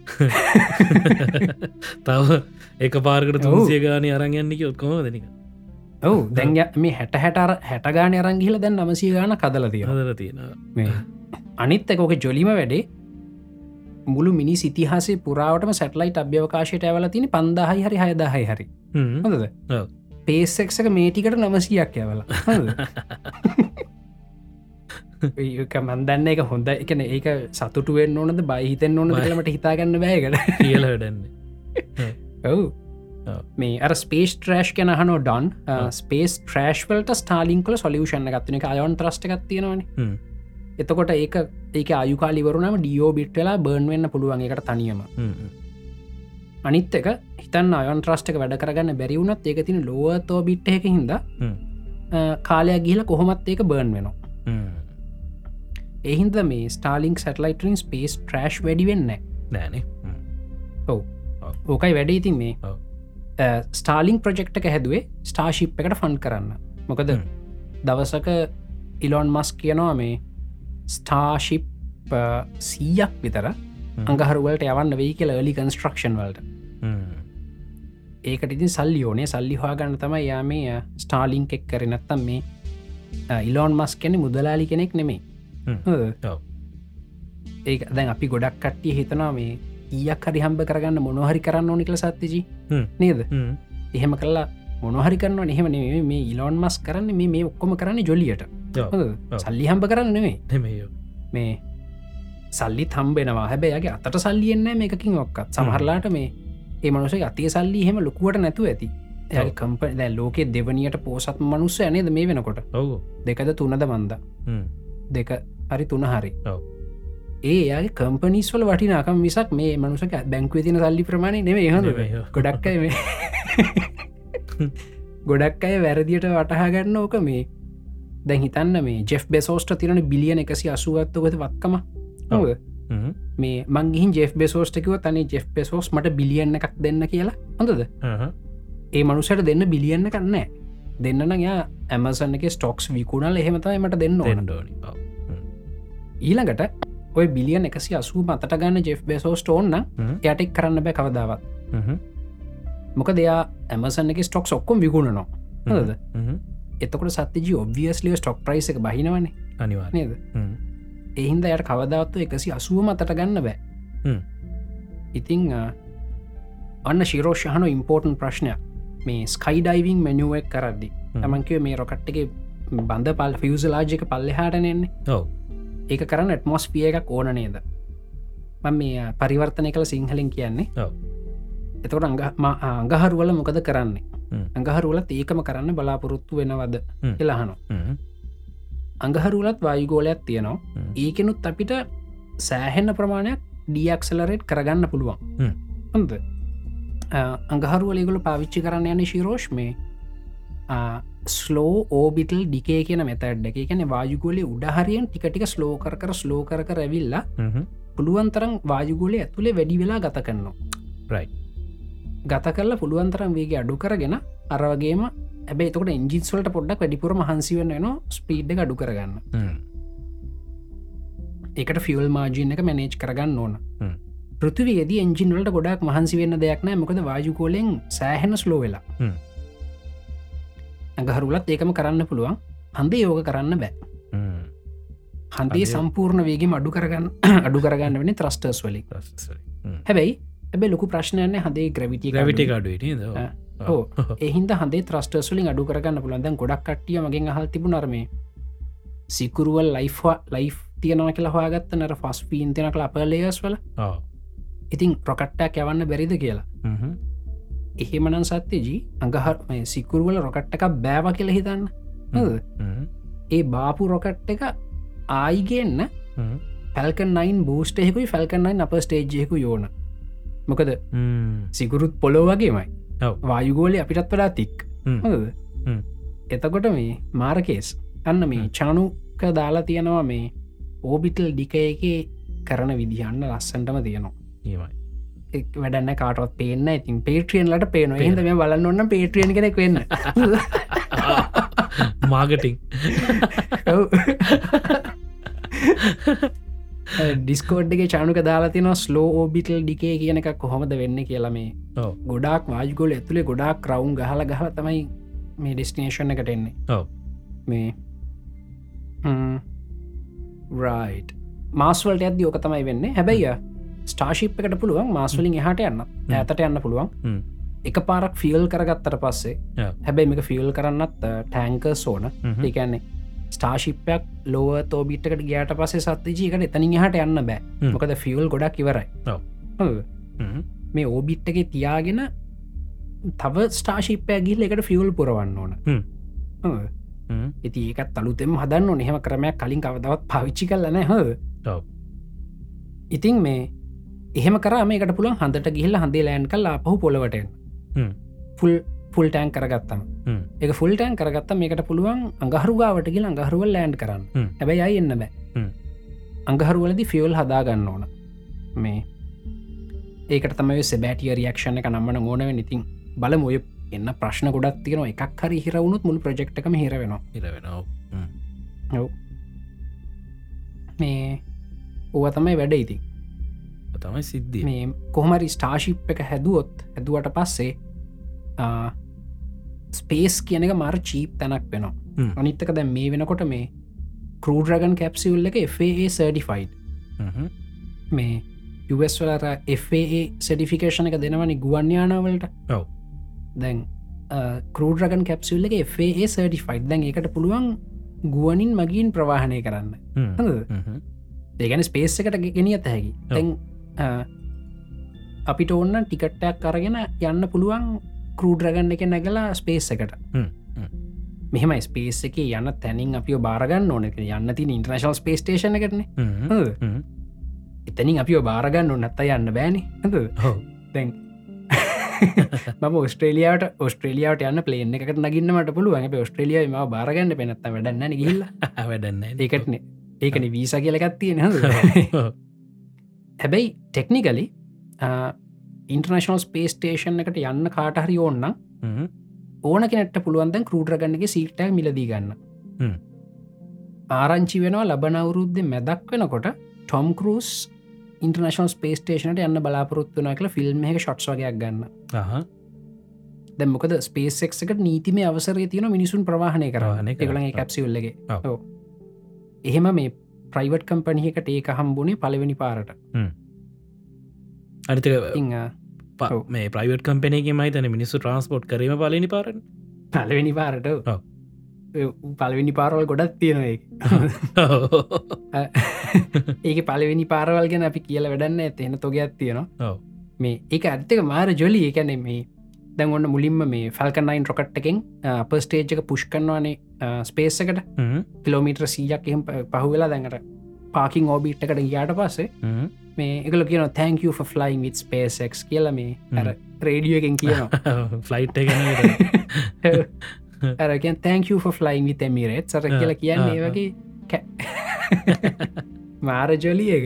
*laughs* තව එක පාරකට තුන්සිය ගාන අරගන්නක ඔත්කොම දෙනික ඔවු. දැන් මේ හැට හැටර හැටගාන අරංගිල දැන් නමසිය ගාන කදල තිය හදර තියෙන අනිත් එකෝක ජොලිම වැඩේ මුළු මිනි සිතිහාසේ පුරාවටම සැටලයිට අභ්‍යවකාශයට ඇවල තින පන්දාහයි හරි හයදාහයි හරි. හොඳද? ඔව්. පේසෙක්ක මේටිකට නමසියක් ඇවල. ඒක මන්දන්න එක හොඳ එකන ඒක සතුටුවෙන් ඕනද බයිහිතෙන් ඕන බය. කලමට හිතාගන්න බෑකට කියල වැඩන්නේ ඔවු. මේ අර ස්පේස් ට්‍රේෂ් කැන හනෝ ඩන්. ස්පේස් ට්‍රේෂ්වලට ස්ටාලිංකල සොලියෂණ ගත්වන එක අයවන් ත්‍රස්ට එකක් තියෙනවන. එතකොට ඒක ඒක අයුකාලිවරුනම ඩියෝ බිට්වෙලා බර්න් වෙන්න පුළුවන් එකට තනියම. අනිත් එක හිතන් අයන් ත්‍රස්ටක වැඩ කරගන්න බැරිවුණත් ඒක තින ලෝවතෝ බිට් එක හ්ම්. කාලයක් ගිල කොහොමත් ඒක බර්න් වෙනවා. එහින්ද මේ ස්ටාලිින් සැටලයිටරින් ස්පේස් ට්‍රේෂ් වැඩි වෙන්න නෑනේ හ්ම්. ඕකයි වැඩ ඉතින් මේ ඔව්. ස්ටාලිං ප්‍රජෙක්්ක හැදුවේ ස්ටාශිප් එකට ෆන් කරන්න මොකද. දවසක ඉලොන් මස් කියනවා මේ ස්ටාශිප් සීයක් විතර අඟහරුවලට යවන්න වෙයි කියල ලි කන්ස්ට්‍රක්ෂන් වලට. ඒකට ඉතින් සල්ලි ඕනේ සල්ලි හවාගන්න තමයි යා මේ ස්ටාලිං එක් කර නැත්තම් මේ ඉලෝන් මස් කැනෙ මුදලාලි කෙනෙක් නෙමේ. ඒක දැන් අපි ගොඩක් කට්ටිය හිතනවා මේ ඊයක් හරි හම්බ කරගන්න මොනොහරි කරන්න ඕනිකල සත්තිජී. නේද හ්ම්. එහෙම කල්ලා මොනහරි කරන්න එහෙම මේ ඉලොන් මස් කරන්න මේ ඔක්කොම කරන්න ජොලියට. සල්ලි හම්බ කරන්න නෙමේ හෙමයෝ මේ සල්ලි තම්බෙනවා හැබැයගේ අතට සල්ලියෙන්න මේකින් ඔක්කත්. සමහරලාට මේ ඒ මනුස අතිය සල්ලි හෙම ලොකුවට නැතු ඇති. කම්ප දැ ලෝකෙ දෙවනියට පෝසත් මනුස්ස ඇනේද මේ වෙනකොට? ඔවු දෙකද තුනද මන්ද? දෙක හරි තුන හරි. ඒ කම්පනිස්වල වටිනාකම් මිසක් මේ මනුසක බැංකුව තින සල්ලි ප්‍රමාණය නෙවේ ඔව්. ගොඩක් *laughs* *laughs* ගොඩක් අය වැරදියට වටහාගන්න ඕක මේ දැන් හිතන්න මේ ජෙෆ් බෙසෝස්ට තිරන බිලියන එකසි අසුවත්තුගත වත්කම. නොද. මේ මංගිහින් ජෙෆ් බෙසෝස්ටකිව තනි ජෙෆ් බෙසෝස් මට බිලියන්න එකක් දෙන්න කියලා. හොඳද. ඒ මනුසට දෙන්න බිලියන්න කන්න දෙන්න යා ඇමසන්න එක ස්ටොක්ස් විකුණල් එහෙමතයි මට දෙන්න. ඊළඟට ඔය බිලියන් එකසි අසූ මතට ගන්න ජෙෆ් බෙසෝස්ට ඕන්න හ්ම්. යටෙක් කරන්න බෑ කවදාවත්. මොක දෙයා ඇමසන්න එක ස්ටොක්ස් ඔක්කොම් විකුණනවා. හොද. එතකොට සත්‍යජී ඔබ්වියස්ලිය ස්ටොක් ප්‍රයිස එක බහිනවන්නේ අනිවා නේද? එහින්ද යට කවදාවත්තු එකසි අසුව මතට ගන්න බෑ. ඉතිං අන්න ශිරෝෂහන ඉම්පෝර්ටන් ප්‍රශ්නයක්. මේ ස්කයිඩයිවිං මෙනුවක් කරද්දි. තමන්කිව මේ රොකට් එක බඳ පල් ෆියසලාජික පල්ලෙහාටනෙන්නේ ඔව්. ඒක කරන්න ඇටමොස්පිය එකක් ඕන නේද? මං මේ පරිවර්තනය කළ සිංහලින් කියන්නේ. එතකොට අඟහරුවල මොකද කරන්නේ හ්ම්. අඟහරුවලත් ඒකම කරන්න බලාපොරොත්තු වෙනවද. එලහනො. අඟහරුලත් වායුගෝලයක් තියෙනවා. ඒකෙනුත් අපිට සෑහෙන්න ප්‍රමාණයක් ඩියක්සලරේට් කරගන්න පුළුවන්. හොඳ අඟහරුවලගුල පාවිච්චි කරන්න යන ශිරෝෂ් මේ ස්ලෝ ඕබිටල් ඩිකේ කියන මෙතැඩ් එක කියන වායුගෝලය උඩහරියෙන් ටිකටික ස්ලෝ කර කර ස්ලෝ කර කර ඇවිල්ලා හ්ම්. පුළුවන්තරම් වායුගෝලය ඇතුළේ වැඩි වෙලා ගත කරනවා Right. ගත කරලා පුළුවන්තරම් වේගේ අඩු කරගෙන අරවගේම ඇබේ තකට එන්ජිස්වලට පොඩ්ඩක් වැඩිපුර මහන්සිවන්න න ස්පීඩ් අඩු කරගන්න. එකට ෆියල් මාජීන එක මැනේජ් කරගන්න ඕන. පෘතිවේද එන්ජින්වලට ගොඩක් මහන්සි වෙන්න දෙයක් නෑ මොකද වාජුකෝලෙන් සෑහෙන ස්ලෝ වෙලා. ඇඟහරුලත් ඒකම කරන්න පුළුවන් හන්ද යෝග කරන්න බෑ. හන්දේ සම්පූර්ණ වේගේ අඩු කරගන්න අඩු කරගන්න වෙන ත්‍රස්ටර්ස්. හ්ම්. හැබැයි ඇබේ ලොකු ප්‍රශ්නයන්න හදේ ග්‍රවිටි? ආ. ඔව්. ඕ එහින්ද හදේ ත්‍රස්ටර්ස්ලින් අඩු කරගන්න පුළන්දන් ගොඩක් කට්ටිය මගෙන් හල් තිබු නර්මේ සිකුරුවල් ලයිෆ්වා ලයි් තියනව කියලා හොයාගත්ත නර ෆස් පීන් තිනක අපලේස් වල. ඉතින් රොකට්ටක් යවන්න බැරිද කියලා හ්ම්. එහෙමනන් සත්‍යජී අඟහර මේ සිකුරුවල රොකට්ට එකක් බෑව කියලා හිතන්න. ඒ බාපු රොකට් එක ආයිගෙන්න්න හ්ම්. පැල්කන් නයින් බූස්ටෙකුයි ෆැල්කන්නයි අප ස්ටේජ්යකු යෝන මොකද? හ්ම්. සිකුරුත් පොලෝ වගේමයි. වායුගෝලය අපිටත් වඩා තික්. එතකොට මේ මාරකේස් අන්න මේ. චනුක දාලා තියෙනවා මේ ඕබිටල් ඩික එක කරන විදිහන්න ලස්සන්ටම තියෙනවා. එක් වැඩන්න කාටවත් පේන්න ඉතින් පේට්‍රියන්ලට පේන හිද මේ බලන්න ඔන්න පේට්‍රියන් කෙනෙක් වෙන්න. *laughs* *laughs* මාගටිං *laughs* ඩිස්කෝඩ්ගේ චානුක දාලා තින ස්ලෝ ඕබිටල් ඩිකේ කියන එක කොහොමද වෙන්න කියලා මේ. ගොඩක් වාජගොල ඇතුළේ ගොඩක් කරවුන් ගහල ගහල තමයි මේ ඩෙස්ටිනේෂන් එකට එන්නේ. මේ රයි් මාස්වලට ඇද ඕක තමයි වෙන්න හැබැයි ස්ටාශිප් එකට පුළුවන් මාස්වලින් එහට යන්න ඇතට යන්න පුළුවන්. එක පාරක් ෆියල් කරගත්තට පස්සේ. හැබැයි මේක ෆියල් කරන්නත් ටෑංක සෝන. ඒකන්නේ ස්ටාශිප්පයක් ලෝව තෝබිට්කට ගයාට පසේ සත්තිජීකට එතනින් හට යන්න බෑ. මොකද ෆියල් ගොඩක් ඉවරයි. මේ ඕබිට් එක තියාගෙන තව ස්ටාශිප්පය ගිල්ල එකට ෆියල් පුරවන්න ඕන. ඉති ඒකත් අලුතෙම හදන්න නෙහම කරමයක් කලින් කවදවත් පවිච්චි කල්ලන හ. ඉතින් මේ එහෙම කරමකට පුළුවන් හඳට ගිහිල්ල හඳේ ලෑන් කල් අපහු පොලවටෙන් හ්ම්. ෆුල් ෆුල් ටෑන් කරගත්තම. එක ෆුල් ටෑන් කරගත්ත මේකට පුළුවන් අඟහරුගාවට ගිල අඟහරුවල් ලෑන්් කරන්න. හැබැයි අයි එන්න බෑ. අඟහරුවලදි ෆියල් හදාගන්න ඕන. මේ ඒකට තමයි සෙබෑටිය රියක්ෂණ එක නම්මන ඕනව ඉතින් බල මොය එන්න ප්‍රශ්න ගොඩත් තියෙන එකක් හරි හිරවුණුත් මුළු ප්‍රජෙක්්කම හිරවෙනවා ඉරවෙනවා මේ ඕව තමයි වැඩ ඉතින්. තමයි සිද්ධිය. මේ කොහමරි ස්ටාශිප් එක හැදුවොත් හැදුවට පස්සේ ස්පේස් කියන එක මර චීප් තැනක් වෙනවා. අනිත්තක දැ මේ වෙනකොට මේ කරූඩරගන් කැප්සිවල් එක FAA සර්ඩිෆයිඩ් හ්ම්. මේ US වලර FAA සඩිෆිකේෂන එක දෙනවනි ගුවන්්‍යානාවලට ඔව්. දැන් කරූඩරගන් කැප්සිල්ල එක FAA සර්ඩිෆයිඩ් දැන් එකට පුළුවන් ගුවනින් මගින් ප්‍රවාහණය කරන්න. ඒගැන ස්පේස් එකට ගෙනියත හැකි තැන් අපිට ඔන්න ටිකට්ටයක් කරගෙන යන්න පුළුවන් කරූඩරගන්න එක නැගලා ස්පේස් එකට. හ්ම්. හ්ම්. මෙහම ස්පේස් එක යන්න තැනින් අපි බාරගන්න ඕන. එක යන්න ති ඉන්ට්‍රනශල් ස්පේස්ටේෂන කරන. එතනින් අපි බාරගන්න ඔන්නත්ත යන්න බෑනි. දැන් මම ඔස්ට්‍රේලියාවට ඔස්ට්‍රේලියාවට යන්න පලේන එකට නගන්නමට පුළුවන්. ඔස්ට්‍රලිය ම බාරගන්න පෙනත්ත වැඩන්න ගිල්ල *laughs* වැඩන්න ඒකටන. ඒකන වීස කියලගත්තියෙන හ ඔව්. *laughs* *laughs* හැබැයි ටෙක්නිකලි ඉන්ටර්නශනල් ස්පේස්ටේෂන් එකට යන්න කාටහරි ඕන්න. ඕන කෙනට පුළුවන්දන් කරූටරගන්නගේ සීටක් මිලදී ගන්න. ආරංචි වෙනවා ලබනවුරුද්ධ මැදක් වෙනකොට ටොම් කරස් ඉන්ටර්නශල් ස්පේස්ටේෂනට යන්න බලාපොරොත්තුනා කළ ෆිල්ම් එක ෂොට්ස් වගේයක් ගන්න. දැමකද ස්පේසෙක්ක නීතිම අවසරය තියන මිනිසුන් ප්‍රවාහණය කරන්න. එකලගේ කැප්සිල්ලගේ. එහෙම මේ ප්‍රයිවට් කම්පනියකට ඒක හම්බුණේ පලවෙනි පාරට අනිතක. මේ ප්‍රයිවට් කම්පනයගේ මහිතන මිනිස්සු ට්‍රන්ස්පෝට් කරීම පලනි පාරන. පලවෙනි පාරට. පලවෙනි පාරවල් ගොඩත් තියෙන එක ඒක පලවෙනි පාරවල් ගැන අපි කියල වැඩන්න ඇතිෙන තොගයක් තියෙනවා. මේ ඒක ඇත්තක මාර ජොලි. එකැන මේ දැන් ඔන්න මුලින්ම මේ ෆල්කනයින් රොකට් එකෙන් අප ස්ටේජ් එක පුෂ් කරනවානේ ස්පේස් එකට. කිලෝමීට්‍ර සීයක් එහෙම පහුවෙලා දැඟට පාකින් ඕබිට් එකට ගියාට පස්සේ මේ එකල කියන තැංක ෆලයින් විත් ස්පේසෙක් කියල මේ ඇර රේඩිය එකෙන් කියනවා. ෆ්ලයිට් ගැන ඇරකන් තැංක ෆලයින් විත මිරේත් සර කියල කියන්නේ වගේ *laughs* මාර ජොලි එක.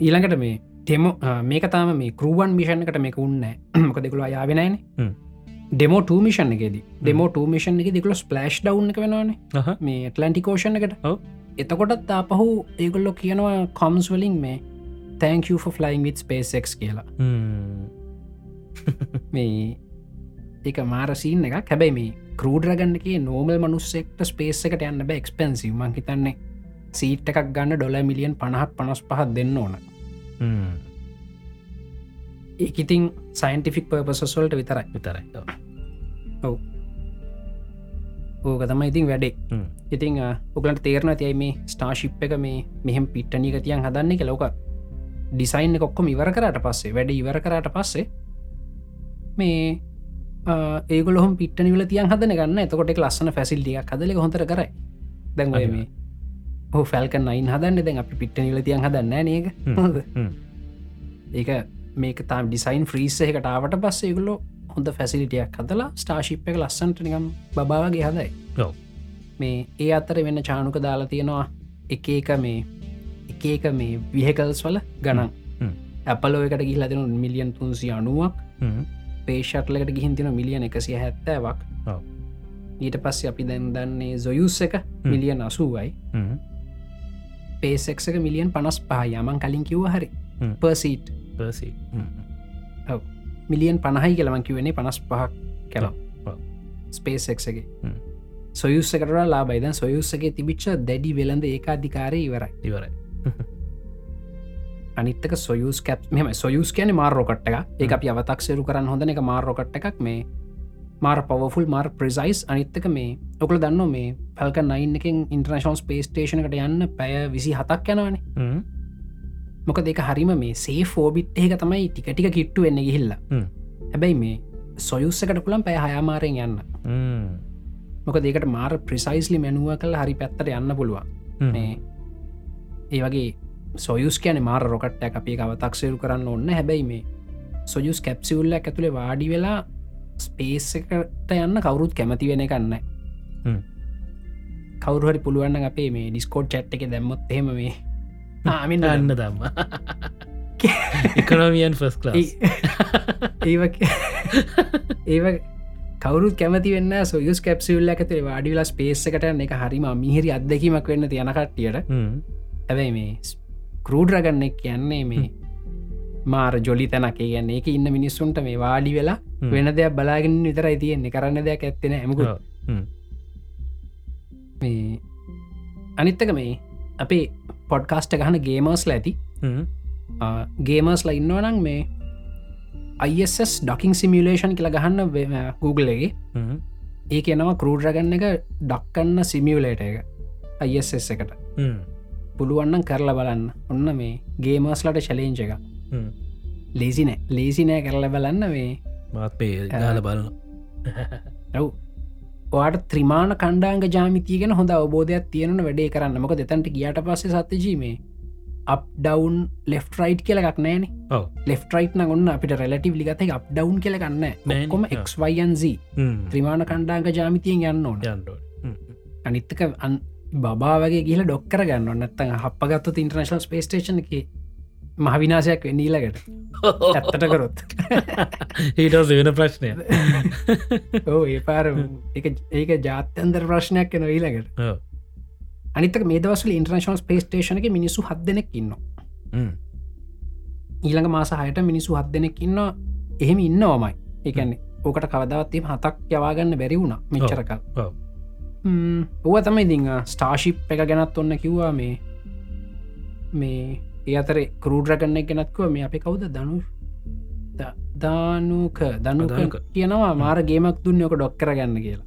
ඊළඟට මේ ටෙමෝ මේක තාම මේ කරුවන් මිෂණකට මේක උන්න මොක දෙකුළු අයාවෙනයින. ඩෙමෝ ටමිෂන් එකෙද. ඩෙමෝ ටමිෂන් එක දෙකුල ස්පලස්් ඩව් එක වෙනවානේ. මේ ටලන්ටිකෝෂන් එකට. එතකොටත් ආපහු ඒගොල්ලො කියනවා කොම්ස් වලින් මේ තැංක ෆලයින් විත් ස්පේසෙක් කියලා. මේ ඒක මාරසිීන් එක හැබැයි මේ කරූඩරගන්නගේ නෝමල් මනුස්සෙක්ට ස්පේස් එකට යන්න බෑ එක්ස්පැන්සිව මං හිතන්නේ සීට් එකක් ගන්න ඩොල මිලියන් පණහක් පනස් පහත් දෙන්න ඕන. ඒඉතින් සයින්ටිෆික් පර්පසස්වල්ට විතරයි. විතරයි ඕක තමයි ඉතින් වැඩේ. ඉතිං ඔකලට තේරන තියයි මේ ස්ටාශිප් එක මේ මෙහෙම පිට්ටනිකතියන් හදන්නේ එක ලෝක ඩිසයින් කොක්කොම ඉවර කරට පස්සේ වැඩ ඉවර කරට පස්සේ මේ ඒගොලොහම පිටනිවල තියන් හදන ගන්න. එතකොට ලස්සන ෆැසිල්ටියක් හදල හොතර කරයි. දැන් ඔය මේ හෝ ෆැල්කන් අයින් හදන්න. දැන් අපි පිට්ටනිවල තියන් හදන්න නේක. ඒක. මේක තාම් ඩිසයින් ෆ්‍රීස් එකට ආවට පස්සේ ගුලො හොඳ ෆැසිලිටියක් හදලා ස්ටාශිප් එක ලස්සන්ට නිකම් බාවගේ හදයි ඔව්. මේ ඒ අත්තර වෙන්න චානුක දාලා තියෙනවා එක එක මේ එක එක මේ විහකල්ස් වල ගණන් හ්ම්. ඇපලෝ එකට ගිහිලා දෙනු මිලියන් තුන්සි අනුවක්. පේෂට්ලකට ගිහින් තින මිලියන එකසිය හැත්තෑවක් ඔව්. ඊට පස්ස අපි දැන් දන්නේ සොයුස් එක මිලියන් අසුවයි හ්ම්. පේසෙක් එක මිලියන් පනස් පහ යමන් කලින් කිව්ව හරි හ්ම්. පර්සීට් පර්සි. මිලියන් පණහයි කියලමන් කිවෙන්නේ පනස් පහක් කැල ඔව්, ඔව්. ස්පේසෙක්ගේ හ්ම්. සොයුස්සකට ලාබයිද සොයුස්සගේ තිබිච්ච දැඩි වෙලඳ ඒකාධිකාරය ඉවරයි. ඉවරයි. *laughs* අනිත්තක සොයුස් කැප් මෙම සොයුස් කියන මාර්රෝකට් එක ඒ අපි අවතක්සේරු කරන්න හොඳන එක මාර්රෝකට් එකක්. මේ මාර පවෆුල් මාර් ප්‍රසයිස් අනිත්තක මේ ඔකල දන්න මේ පැල්ක නයින් එකින් ඉන්ටර්නශල් ස්පේස්ටේෂනකට යන්න පැය විසි හතක් යනවනේ. මොක දෙක හරිම මේ සේ ෆෝබිට් ඒක තමයි ටික ටික කිට්ටු වෙන්න ගිහිල්ලා හ්ම්. හැබැයි මේ සොයුස්සකට පුළන් පැය හයාමාරයෙන් යන්න හ්ම්. මොක දෙකට මාර ප්‍රිසයිස්ලි මැනුව කළ හරි පැත්තට යන්න පුළුවන් හ්ම්. මේ ඒ වගේ සොයුස් කියන මාර රොකට්ට අපි අවතක්සේරු කරන්න ඔන්න හැබැයි මේ සොයුස් කැප්සිවල්ල ඇතුළේ වාඩි වෙලා ස්පේසකට යන්න කවුරුත් කැමති වෙන කන්න හ්ම්. කවරුහරි පුළුවන්න අපේ මේ ඩිස්කෝඩ් චට් එක දැම්මොත් එහෙම මේ ආමින් අන්න දම්ම එකනමියන් ෆස් කලස් ඒ කවරුත් කැමති වෙන්න සොයුස් කැප්සිල්ල ඇතේ වාඩිලා ස්පේසකට එක හරිම මිහිරි අත්දැකීමක් වෙන්න තියන කට්ටියට හැබැයි මේ කරූඩරගන්නෙක් කියන්නේ මේ මාර ජොලි තැනක කියන්නේ එක ඉන්න මිනිස්සුන්ට මේ වාඩි වෙලා වෙන දෙයක් බලාගෙන විතරයි තියෙන්නේ කරන්න දෙයක් ඇත්තෙන ඇමකු මේ අනිත්තක මේ අපේ පොඩ්කාස්ට ගහන ගේමර්ස්ල ඇති. ගේමර්ස්ල ඉන්නවනං මේ ISS ඩොකින් සිමියලේෂන් කියලා ගහන්න Googleගේ ඒක එනවා කරූඩරගන්න එක ඩක්කන්න සිමියලේට එක. ISS එකට. පුළුවන්න කරලා බලන්න. ඔන්න මේ ගේමර්ස්ලට ශලේංච එක. ලේසිනෑ ලේසිනෑ කරල බලන්න මේ. මාත් පේ ගාල බලන ඇව් ඔයාට ත්‍රමාණ කණ්ඩාංග ජාමිතියගෙන හොඳ අවබෝධයක් තියෙන වැඩේ කරන්න. මොක දෙතන්ට ගියට පස්සේ සත්‍යජීමේ අප් ඩවන් ලෙෆ් රයිට් කියලක් නෑන ලෙෆ් රයිට් නගන්න අපිට රෙලටව ලිගත අප් ඩවන් කියලගන්න නෑනේ. කොම ආ. එක්වයින්Z ත්‍රමාණ කණ්ඩාංග ජාමිතියෙන් යන්න ඕන. යන්ඩ අනිත්තක අන් බා වගේ ගිල ඩොක්කර ගන්න නැත්තඟ හපගත්ත ඉන්ටර්නශල් ස්පේස්ටේෂන එක මහවිනාසයක් වෙන්නීලකට *laughs* ඇත්තට කරොත්. *laughs* ඊටස් වෙන ප්‍රශ්නය ඕ *laughs* ඒ පාර ඒක ජාත්‍යන්දර ප්‍රශ්නයක් එන ඊලකට අනිතක මේ දවසල ඉන්ටර්නශල් ස්පේස්ටේෂන එක මිනිසු හත් දෙනෙක් ඉන්න ඊළඟ මාස හයට මිනිසු හත් දෙනෙක් ඉන්න එහෙම ඉන්න ඕමයි එකන්නේ ඕකට කවදවත්තේ හතක් යවාගන්න බැරි වුණ මෙච්චරකල් ඔව්. ඔව. තමයි ඉදිං ස්ටාශිප් එක ගැනත් ඔන්න කිව්වා මේ මේ ඒ අතර කරූඩරගන්න ගෙනත්කුව මේ අපි කවුද? දනු දානුක දනුක. කියනවා මාර ගේමක් දුන්න ඕක ඩොක් කරගන්න කියලා.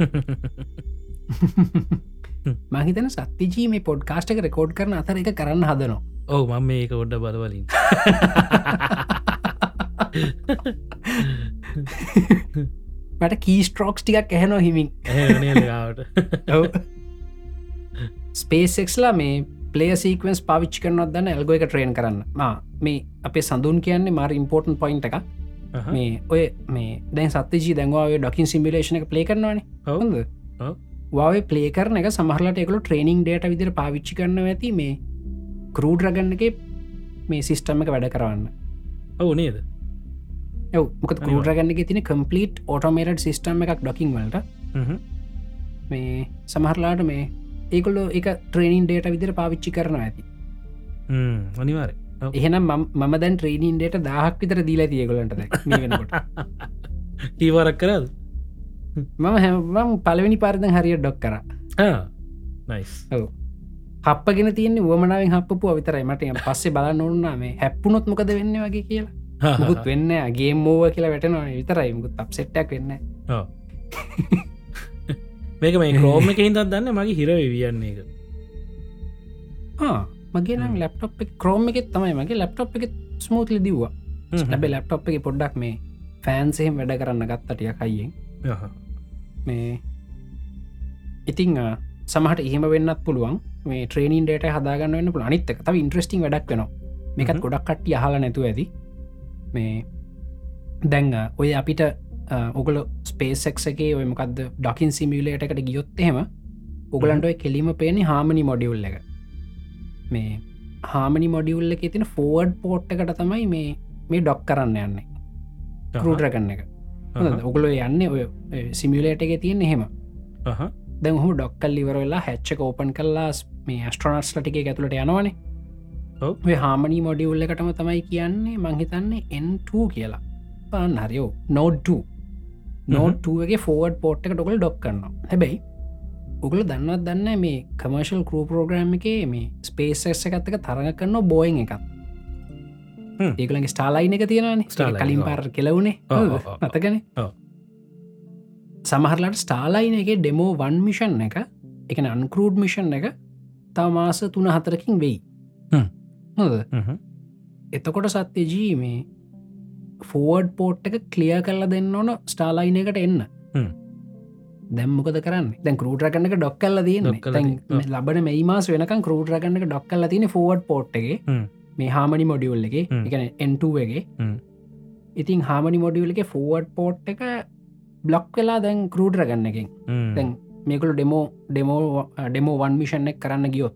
*laughs* මහිතන සත්තිජී මේ පොඩ්කාස්ට එක රෙකෝඩ් කරන අතර එක කරන්න හදනවා. ඔව මම මේක ඔඩ්ඩ බලවලින්. මට කීස්ට්‍රෝක්ස් ටිකක් ඇහෙනො හිමින්. ඇනලගාවට ස්පේසෙක්ස්ලා මේ පලේ සීකවන්ස් පාවිච්චි කරනොත් දන්න ඇල්ගෝ එක ට්‍රේන් කරන්න. මා මේ අපේ සඳුන් කියන්නේ මාර ඉම්පෝර්ටන් පොයින්ට එක මේ ඔය මේ දැන් සත්‍යජී දැන්වාවේ ඩොකින් සිම්බිලේෂන එක ප්ලේ කරනවානේ. ඔව්. වාවේ ප්ලේ කරන එක සමහලට එකකු ට්‍රේනිං ඩේට විදිර පාවිච්චි කරන්න ඇති මේ කරූඩ් රගන්න එක මේ සිිස්ටම එක වැඩ කරන්න ඔවු නේද? ඇව මොක කරූඩරගන්න එක තින කම්පලීට් ඕටෝමේට සිිස්ටම් එකක් ඩොකින් වලට. මේ සමහරලාට මේ ඒකොල්ලෝ එක ට්‍රේනින් ඩේට විදිර පාවිච්චි කරන ඇති. අනිවාර එහෙනම් මම- දැන් ට්‍රේනින් ඩේට දහක් විතර දීලා තියගොලන්ට වෙනකොට. *laughs* ටීවරක් කරද? මම හැම පලවෙනි පාරදන් හරිය ඩොක් කර. නයිස් හපගෙන තියන්නේ වමනාවෙන් හපපු අවිතරයි මට පස්සේ බලන්න ඕන්නා මේ හැප්පුනොත් මොකද වෙන්න වගේ කියලා. මුකුත් වෙන්න ගේ මෝව කියලා වැටනවා. විතරයි. මුකුත් අප සෙට්ටක් වෙන්න මේක මේ ක්‍රෝම එක හිතත් දන්න මගේ හිර වියන්නේ එක මගේ නම් ලැප්ටොප් ක්‍රෝම එකෙත් තමයි මගේ ලැප්ටොප් එක ස්මූත්ලි දව්වා. ලැබේ ලැප්ටොප් එක පොඩ්ඩක් මේ ෆෑන්සහෙම වැඩ කරන්න ගත්තටිය කයියෙන් මේ ඉතිං සමහට එහෙම වෙන්නත් පුළුවන්. මේ ට්‍රේනින් ඩේට හදාගන්න වන්න පුළ අනිත්තක තව ඉන්ට්‍රස්ටිං වැඩක් වෙනවා. මේකත්. ගොඩක් කට්ටි අහල නැතු ඇති. මේ දැංග ඔය අපිට ඔගල ස්පේසෙක් එකේ ඔය මොකක්ද ඩොකින් සිමියලේට එකට ගියොත් එහෙම ඔගලන්ට ඔය කෙලීම පේනි හාමනි මොඩියුල් එක. මේ හාමනි මොඩියුල්ල එක තින ෆෝඩ් පෝට් එකට තමයි මේ මේ ඩොක් කරන්න යන්නේ. කරුටරගන්න එක. ඔගලො යන්න ඔය සිමියලේට එක තියෙන එහෙම. දැ හම ඩොක්කල් ලිවරවෙලා හැච්චක ඕපන් කල්ලා මේ ස්ට්‍රනට්ස් ලටික ඇතුළට යනවනේ. ඔය හාමනි මොඩියුල්ල එකටම තමයි කියන්නේ මංහිතන්නේ එන්2 කියලා. පාන්න හරියෝ නෝඩ් නෝට්ගේ ෆෝඩ් පෝට් එක ඩොකල් ඩොක් කරන්න හැබැයි උගල දන්නත් දන්න මේ කමර්ශල් කරූ පෝග්‍රම් එක මේ ස්පේසස් එකත්තක තරඟ කරන්න බෝයින් එකක් හ්ම්. ඒකලගේ ස්ටාලයින එක තියෙනන කලින්. පාර කෙලවුණේ. අතකන. සමහරලට ස්ටාලයින එක ඩෙමෝ වන් මිෂන් එක එකන අන්කරූඩ් මිෂන් එක තමාස තුන හතරකින් වෙයි හ්ම්. හොද එතකොට සත්‍යජී මේ ෆෝඩ් පෝට් එක කලිය කරලා දෙන්න ඕන ස්ටාලයින එකට එන්න. දැම්මකද කරන්න දැන් කරූටරගන්න එක ඩොක් කල්ල. ඔව්. ලබන මේ මාස වෙනකම් කරූටරගන්න එක ඩොක් කල්ල තින ෆෝඩ් පෝට්ගේ. මේ හාමනි මොඩියුල් එක හ්ම්. එකන එන්ටගේ හ්ම්. ඉතින් හාමනි මොඩියුල් එක ෆෝඩ් පෝට් එක බ්ලොක් වෙලා දැන් කරූටර ගන්න එකින්. දැන් මේකළු demo demo demo one mission එක කරන්න ගියොත්.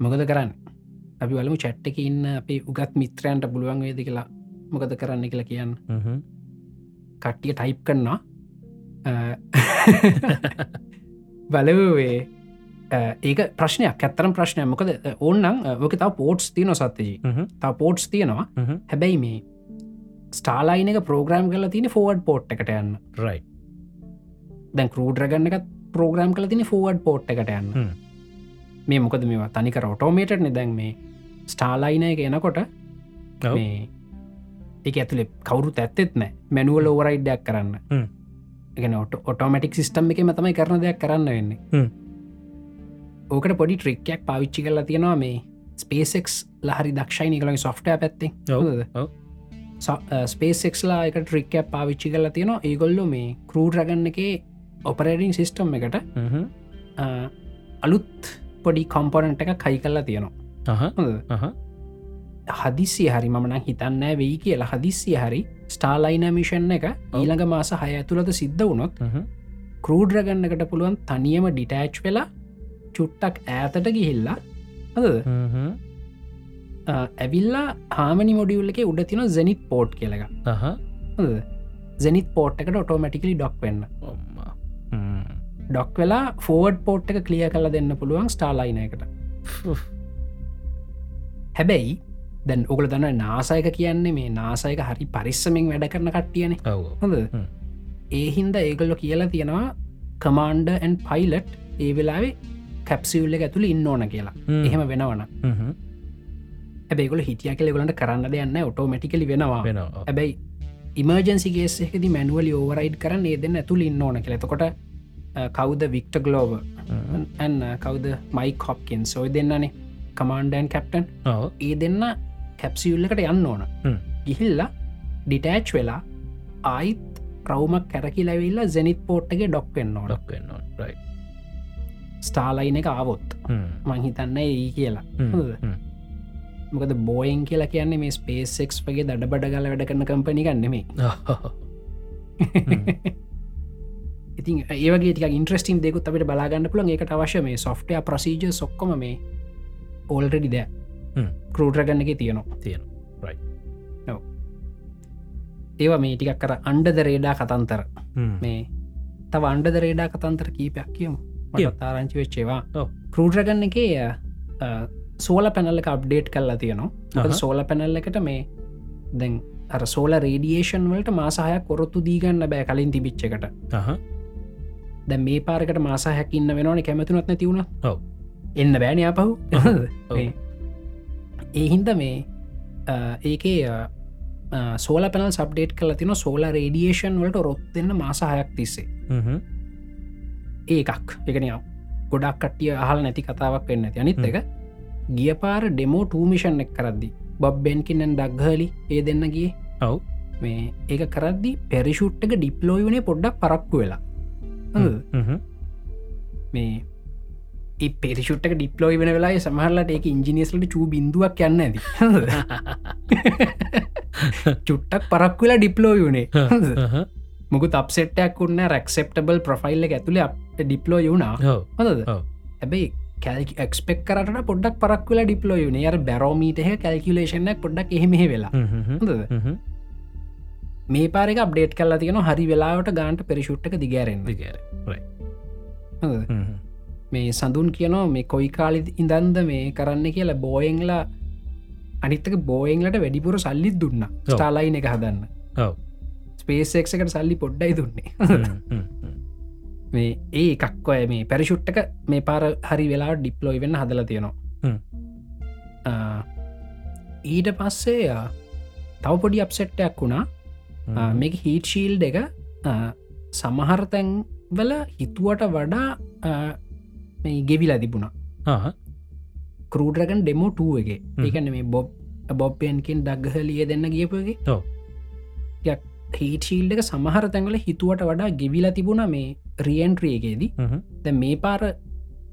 මොකද කරන්න අපි වලමු චැට්ට එක ඉන්න අපි උගත් මිත්‍රයන්ට පුළුවන් වේද කියලා මොකද කරන්න කියලා කියන්න. කට්ටිය ටයිප් කරන්නා බලවේ ඒක ප්‍රශ්නයක් ඇත්තරම් ප්‍රශ්නය මොකද ඕන්නම් ඕක තාව පෝට්ස් තියන සත්තජී. තා පෝට්ස් තියෙනවා. හැබැයි මේ ස්ටාලයින එක ප්‍රෝග්‍රම් කල තින ෆෝඩ් පෝට් එකට යන්න රයි දැන් කරූඩරගන්න එක ප්‍රෝග්‍රම් කල තින ෆෝඩ් පෝට් එකට යන්න. මේ මොකද මේවා තනිකර ඔටෝමේටන දැන් මේ ස්ටාලයින එක එනකොට. මේ එක ඇතුළේ කවරු ඇත්තෙත් නෑ මැනුවල ඕවරයිඩ්ඩයක් කරන්න. එකන ඔට ඔටෝමටික් සිිස්ටම් එක මතමයි කරන දෙයක් කරන්න වෙන්නේ. ඕකට පොඩි ට්‍රික්කයක් පාවිච්චි කරලා තියෙනවා මේ ස්පේසෙක්ස් ලහරි දක්ෂයිනි කළගේ සොෆ්ටය පැත්තේ. ස්පේසෙක්ස්ලා එක ට්‍රික්කයක් පාවිච්චි කරලා තියෙනවා ඒගොල්ලො මේ කරූ රගන්න එක ඔපරේටිං සිිස්ටම් එකට. අ, අලුත් පොඩි කොම්පොනට් එක කයි කරලා තියෙනවා. හදිසිය හරි මන හිතන්න වෙයි කියලා. හදිසිය හරි ස්ටාලයින මිෂන් එක ඊළඟ මාස හය ඇතුළත සිද්ධ වුණොත්. කරූඩ්රගන්නකට පුළුවන් තනියම ඩිටෑච් වෙලා චුට්ටක් ඈතට ගිහිල්ලා හද. ඇවිල්ලා හාමනි මොඩියුල්ල එක උඩ තින ဇ නිත් පෝට් කියලක අහ. ဇ නිත් පෝට් එකට ඔටෝමටිකලි ඩොක් වෙන්න. ඩොක් වෙලා ෆෝඩ් පෝට් එක කලිය කල දෙන්න පුළුවන් ස්ටාලයින එකට. හැබැයි දැන් ඔගල දන්න නාසයක කියන්නේ මේ නාසයක හරි පරිස්සමෙන් වැඩ කරන කට්ටියන. හොඳ. ඒහින්ද ඒගොල්ලො කියලා තියෙනවා කමාන්ඩ ඇන් පයිලට් ඒ වෙලාවේ කැප්සිවල්ල ඇතුළ ඉන්න ඕන කියලා හ්ම්. එහෙම වෙනවන. ඇබේගොල හිටිය කෙලෙගලට කරන්න දෙයන්න ඔටෝමටිකලි වෙනවා වෙනවා. ඇබැයි ඉමර්ජන්සිගේෙකද මැනුවලි ඕවරයිඩ් කරන්න ඒ දෙන්න ඇතුළ ඉන්න ඕන කෙලෙතකොට කවුද වික්ට ගලෝව. ඇන්න කවුද මයි කොප්කෙන් සොය දෙන්නනේ කමාන්ඩන් කැප්ටන්. ඒ දෙන්න කැප්සියුල්ලකට යන්න ඕන හ්ම්. ගිහිල්ලා ඩිටෑච් වෙලා ආයිත් රවමක් කැරකි ලැවිල්ලා ජෙනිත් පෝට්ටගේ ඩොක් වෙන්න ඕන ඩොක් වෙනවා. රයි. ස්ටාලයින එක ආවොත් හ්ම්. මංහිතන්න ඒ කියලා? හ්ම්. මොකද බෝයින් කියලා කියන්නේ මේ ස්පේසෙක්ස් වගේ දඩ බඩ ගල වැඩ කරන කම්පනි ගන්නෙමේ. *laughs* *laughs* ඉතින් ඒවගේ ටික ඉන්ට්‍රස්ටිම් දෙකුත් අපට බලාගන්න පුළන් ඒකට අවශ්‍ය මේ සොෆ්ටය ප්‍රසීජ සොක්කොම මේ ඕල්රෙඩි දෑ. කරූටරගන්න එක තියෙනවා තියෙන. ඒවා මේ ටිකක් කර අන්ඩද රේඩා කතන්තර. මේ තව අන්ඩද රේඩා කතන්තර කීපයක් කියමු තාරංචි වෙච්චේවා. කරූටරගන්න එක සෝල පැනල්ල අප්ඩේට් කරලා තියෙනවා. සෝල පැනල්ල එකට මේ දැන් අර සෝල රේඩියේෂන් වලට මාසාහයක් කොරොත්තු දීගන්න බෑ කලින් තිබිච්ච එකට අහ. දැ මේ පාරකට මාසාහයක් ඉන්න වෙනවාන කැමතුනත් නැතිවුණ ඔව්. එන්න බෑන අපහු. *laughs* ඒහින්ද මේ ඒකේ සෝල පැනල් සබ්ඩේට් කල තින සෝල රේඩියේෂන් වලට රොත් දෙන්න මාසාහයක් තිස්සේ. ඒකක් එකන ගොඩක් කටිය අහල් නැති කතාවක් වෙන්න ඇති අනිත් එක ගිය පාර ඩෙමෝ ටූමිෂන් එක් කරද්දි බබ්බෙන්කින්නන් ඩක්හලි ඒ දෙන්න ගිය ඔව්. මේ ඒක කරද්දි පැරිෂුට්ක ඩිප්ලෝයි වනේ පොඩ්ඩක් පරක්කු වෙලා. මේ ඒ පෙරිෂුට්ක ඩිප්ලෝයි වෙන වෙලා සමහරලට ඒක ඉංජිනියස්ලට චූ බිඳුවක් යන්න ඇති *laughs* චුට්ටක් පරක් වෙලා ඩිප්ලෝයි අහ. මුකු තප්සෙට්ටයක් වන්න රැක්සෙප්ටබල් ප්‍රෆයිල්ල ඇතුළේ අප ඩිප්ලෝ යුණා ඔව්. හැබයි කැල්ක එක්ස්පෙක් කරට පොඩ්ඩක් පරක් වෙලා ඩිප්ලෝ යුන ය බැරෝමීටහ කැල්කිලේෂනක් පොඩ්ඩක් එහෙමෙ වෙලා මේ පාරක අප්ඩේට් කල්ලා තියෙන හරි වෙලාවට ගාන්ට පෙරිෂුට්ක දිගරෙන්ද දිගෑර. මේ සඳුන් කියනවා මේ කොයි කාලි ඉඳන්ද මේ කරන්න කියලා බෝයෙන්ලා අනිත්තක බෝයෙන්ලට වැඩිපුර සල්ලිත් දුන්න. ස්ටාලයින එක හදන්න. ස්පේසෙක්කට සල්ලි පොඩ්ඩයි දුන්නේ. *laughs* මේ ඒ එකක් ඔය මේ පැරිෂුට්ටක මේ පාර හරි වෙලා ඩිප්ලොයි වෙන්න හදල තියෙනවා. ඊට පස්සේ ආ, තව පොඩි අප්සෙට්ටයක් වුණා ආ, මේක හිට ශීල් එක සමහරතැන් වල හිතුවට වඩා මේ ගෙවිලා තිබුණා. කරූඩරගන් ඩෙමෝ ටුව එක හ්ම්. ඒකන්න මේ බොබ් බොබ්පයන්කින් ඩක්ගහලිය දෙන්න ගියපගේ. හීටශීල්ඩ එක සමහර තැන්වල හිතුවට වඩා ගෙවිලා තිබුණ මේ රියන්ට්‍රියගේදී. ද මේ පාර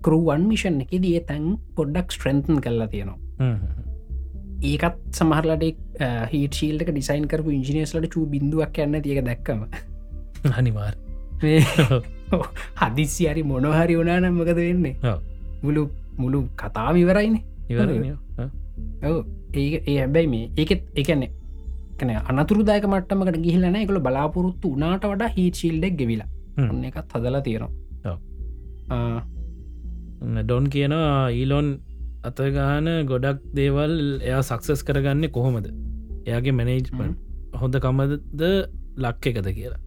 කරුවන් මිෂන් එකෙදී ඒ තැන් පොඩ්ඩක් ස්ට්‍රෙන්තන් කරලා තියෙනවා. ඒකත් සමහරලට හිටශීල්ක ඩිසයින් කරපු ඉංජිනස්ලට චූ බිඳුවක් යන්න තියක දැක්කම අනිවාර් මේ *laughs* හදිසි හරි මොනොහරි වනානම් මකද වෙන්නේ. මුළු මුළු කතාම ඉවරයිනේ ඉවරනේ. ඔව්. ඒ ඒ හැබැයි මේ ඒකෙත් එකන්නේ කන අනතුරදායක මට්ටමකට ගිහිලන එකළ බලාපොරොත්තු උනාට වඩා හිට ශිල්ඩෙක් ගෙවිලා. ඔන්න එකත් හදලා. ආ, ඩොන් කියනවා ඊලොන් අතගාන ගොඩක් දේවල් එයා සක්සස් කරගන්න කොහොමද? එයාගේ මැනේජ්මන් හොඳ කමද ලක් එකද කියලා.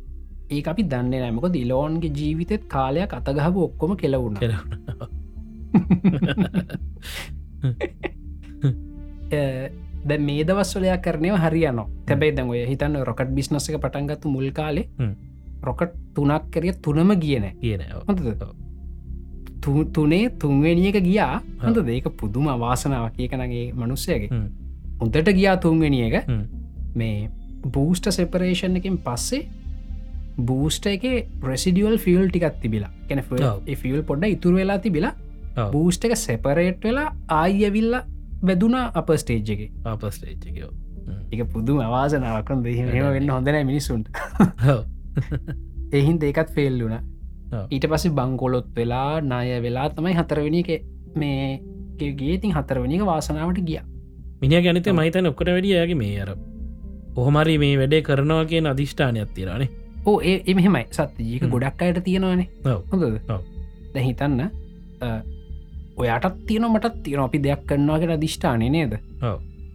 ඒ අපි දන්න නෑමක දිලෝන්ගේ ජීවිතත් කාලයක් අතගහපු ඔක්කොම කෙලවුණ. *laughs* *laughs* දැ මේ දවස්වලයා කරනය හරියන තැබයි දැන් ඔය හිතන්න රොකට් බිස්නස එක පටන්ගත්තු මුල් කාලේ. රොකට් තුනක් කරිය තුනම කියන කියන. තු- තුනේ තුන්වෙනියක ගියා. හොඳ ඒක පුදුම අවාසනාවක් කියකනගේ මනුස්සයගේ. හොඳට ගියා තුන්වෙනි එක. මේ බූස්ට සෙපරේෂන් එකින් පස්සේ බූස්ට එක රෙසිඩියල් ෆියල් ටිකත් තිබිලා. කැන. ෆියල් පොඩ්ඩ ඉතුර වෙලා තිබිලා. බූස්ට එක සෙපරේට් වෙලා ආයවිල්ල වැදුනා අප ස්ටේජ් එක. ආපස්ටේච්චකෝ එක පුදුම අවාසනාවකන් දෙහෙම වෙන්න හොඳන මිනිසුන්ට එහින් *laughs* දෙකත් ෆෙල් වුණ. ඊට පස්සේ බංකොලොත් වෙලා නාය වෙලා තමයි හතරවෙනි එක මේ ගේතින් හතරවනික වාසනාවට ගිය. මිනි ගැනත. මහිතන ඔක්කට වැඩියගේ මේ අර ඔහොමරි මේ වැඩේ කරනවා කියෙන් අධිෂ්ඨානයක් තිරනේ ඕ ඒ එමහෙමයි සත්්‍යජීක හ්ම්. ගොඩක් අයට තියෙනවානේ ඔව්. හොඳද? ඔව්. දැ හිතන්න අ, ඔයාටත් තියෙන මටත් තියෙන අපි දෙයක් කරනවාගෙන අධිෂ්ඨානය නේද.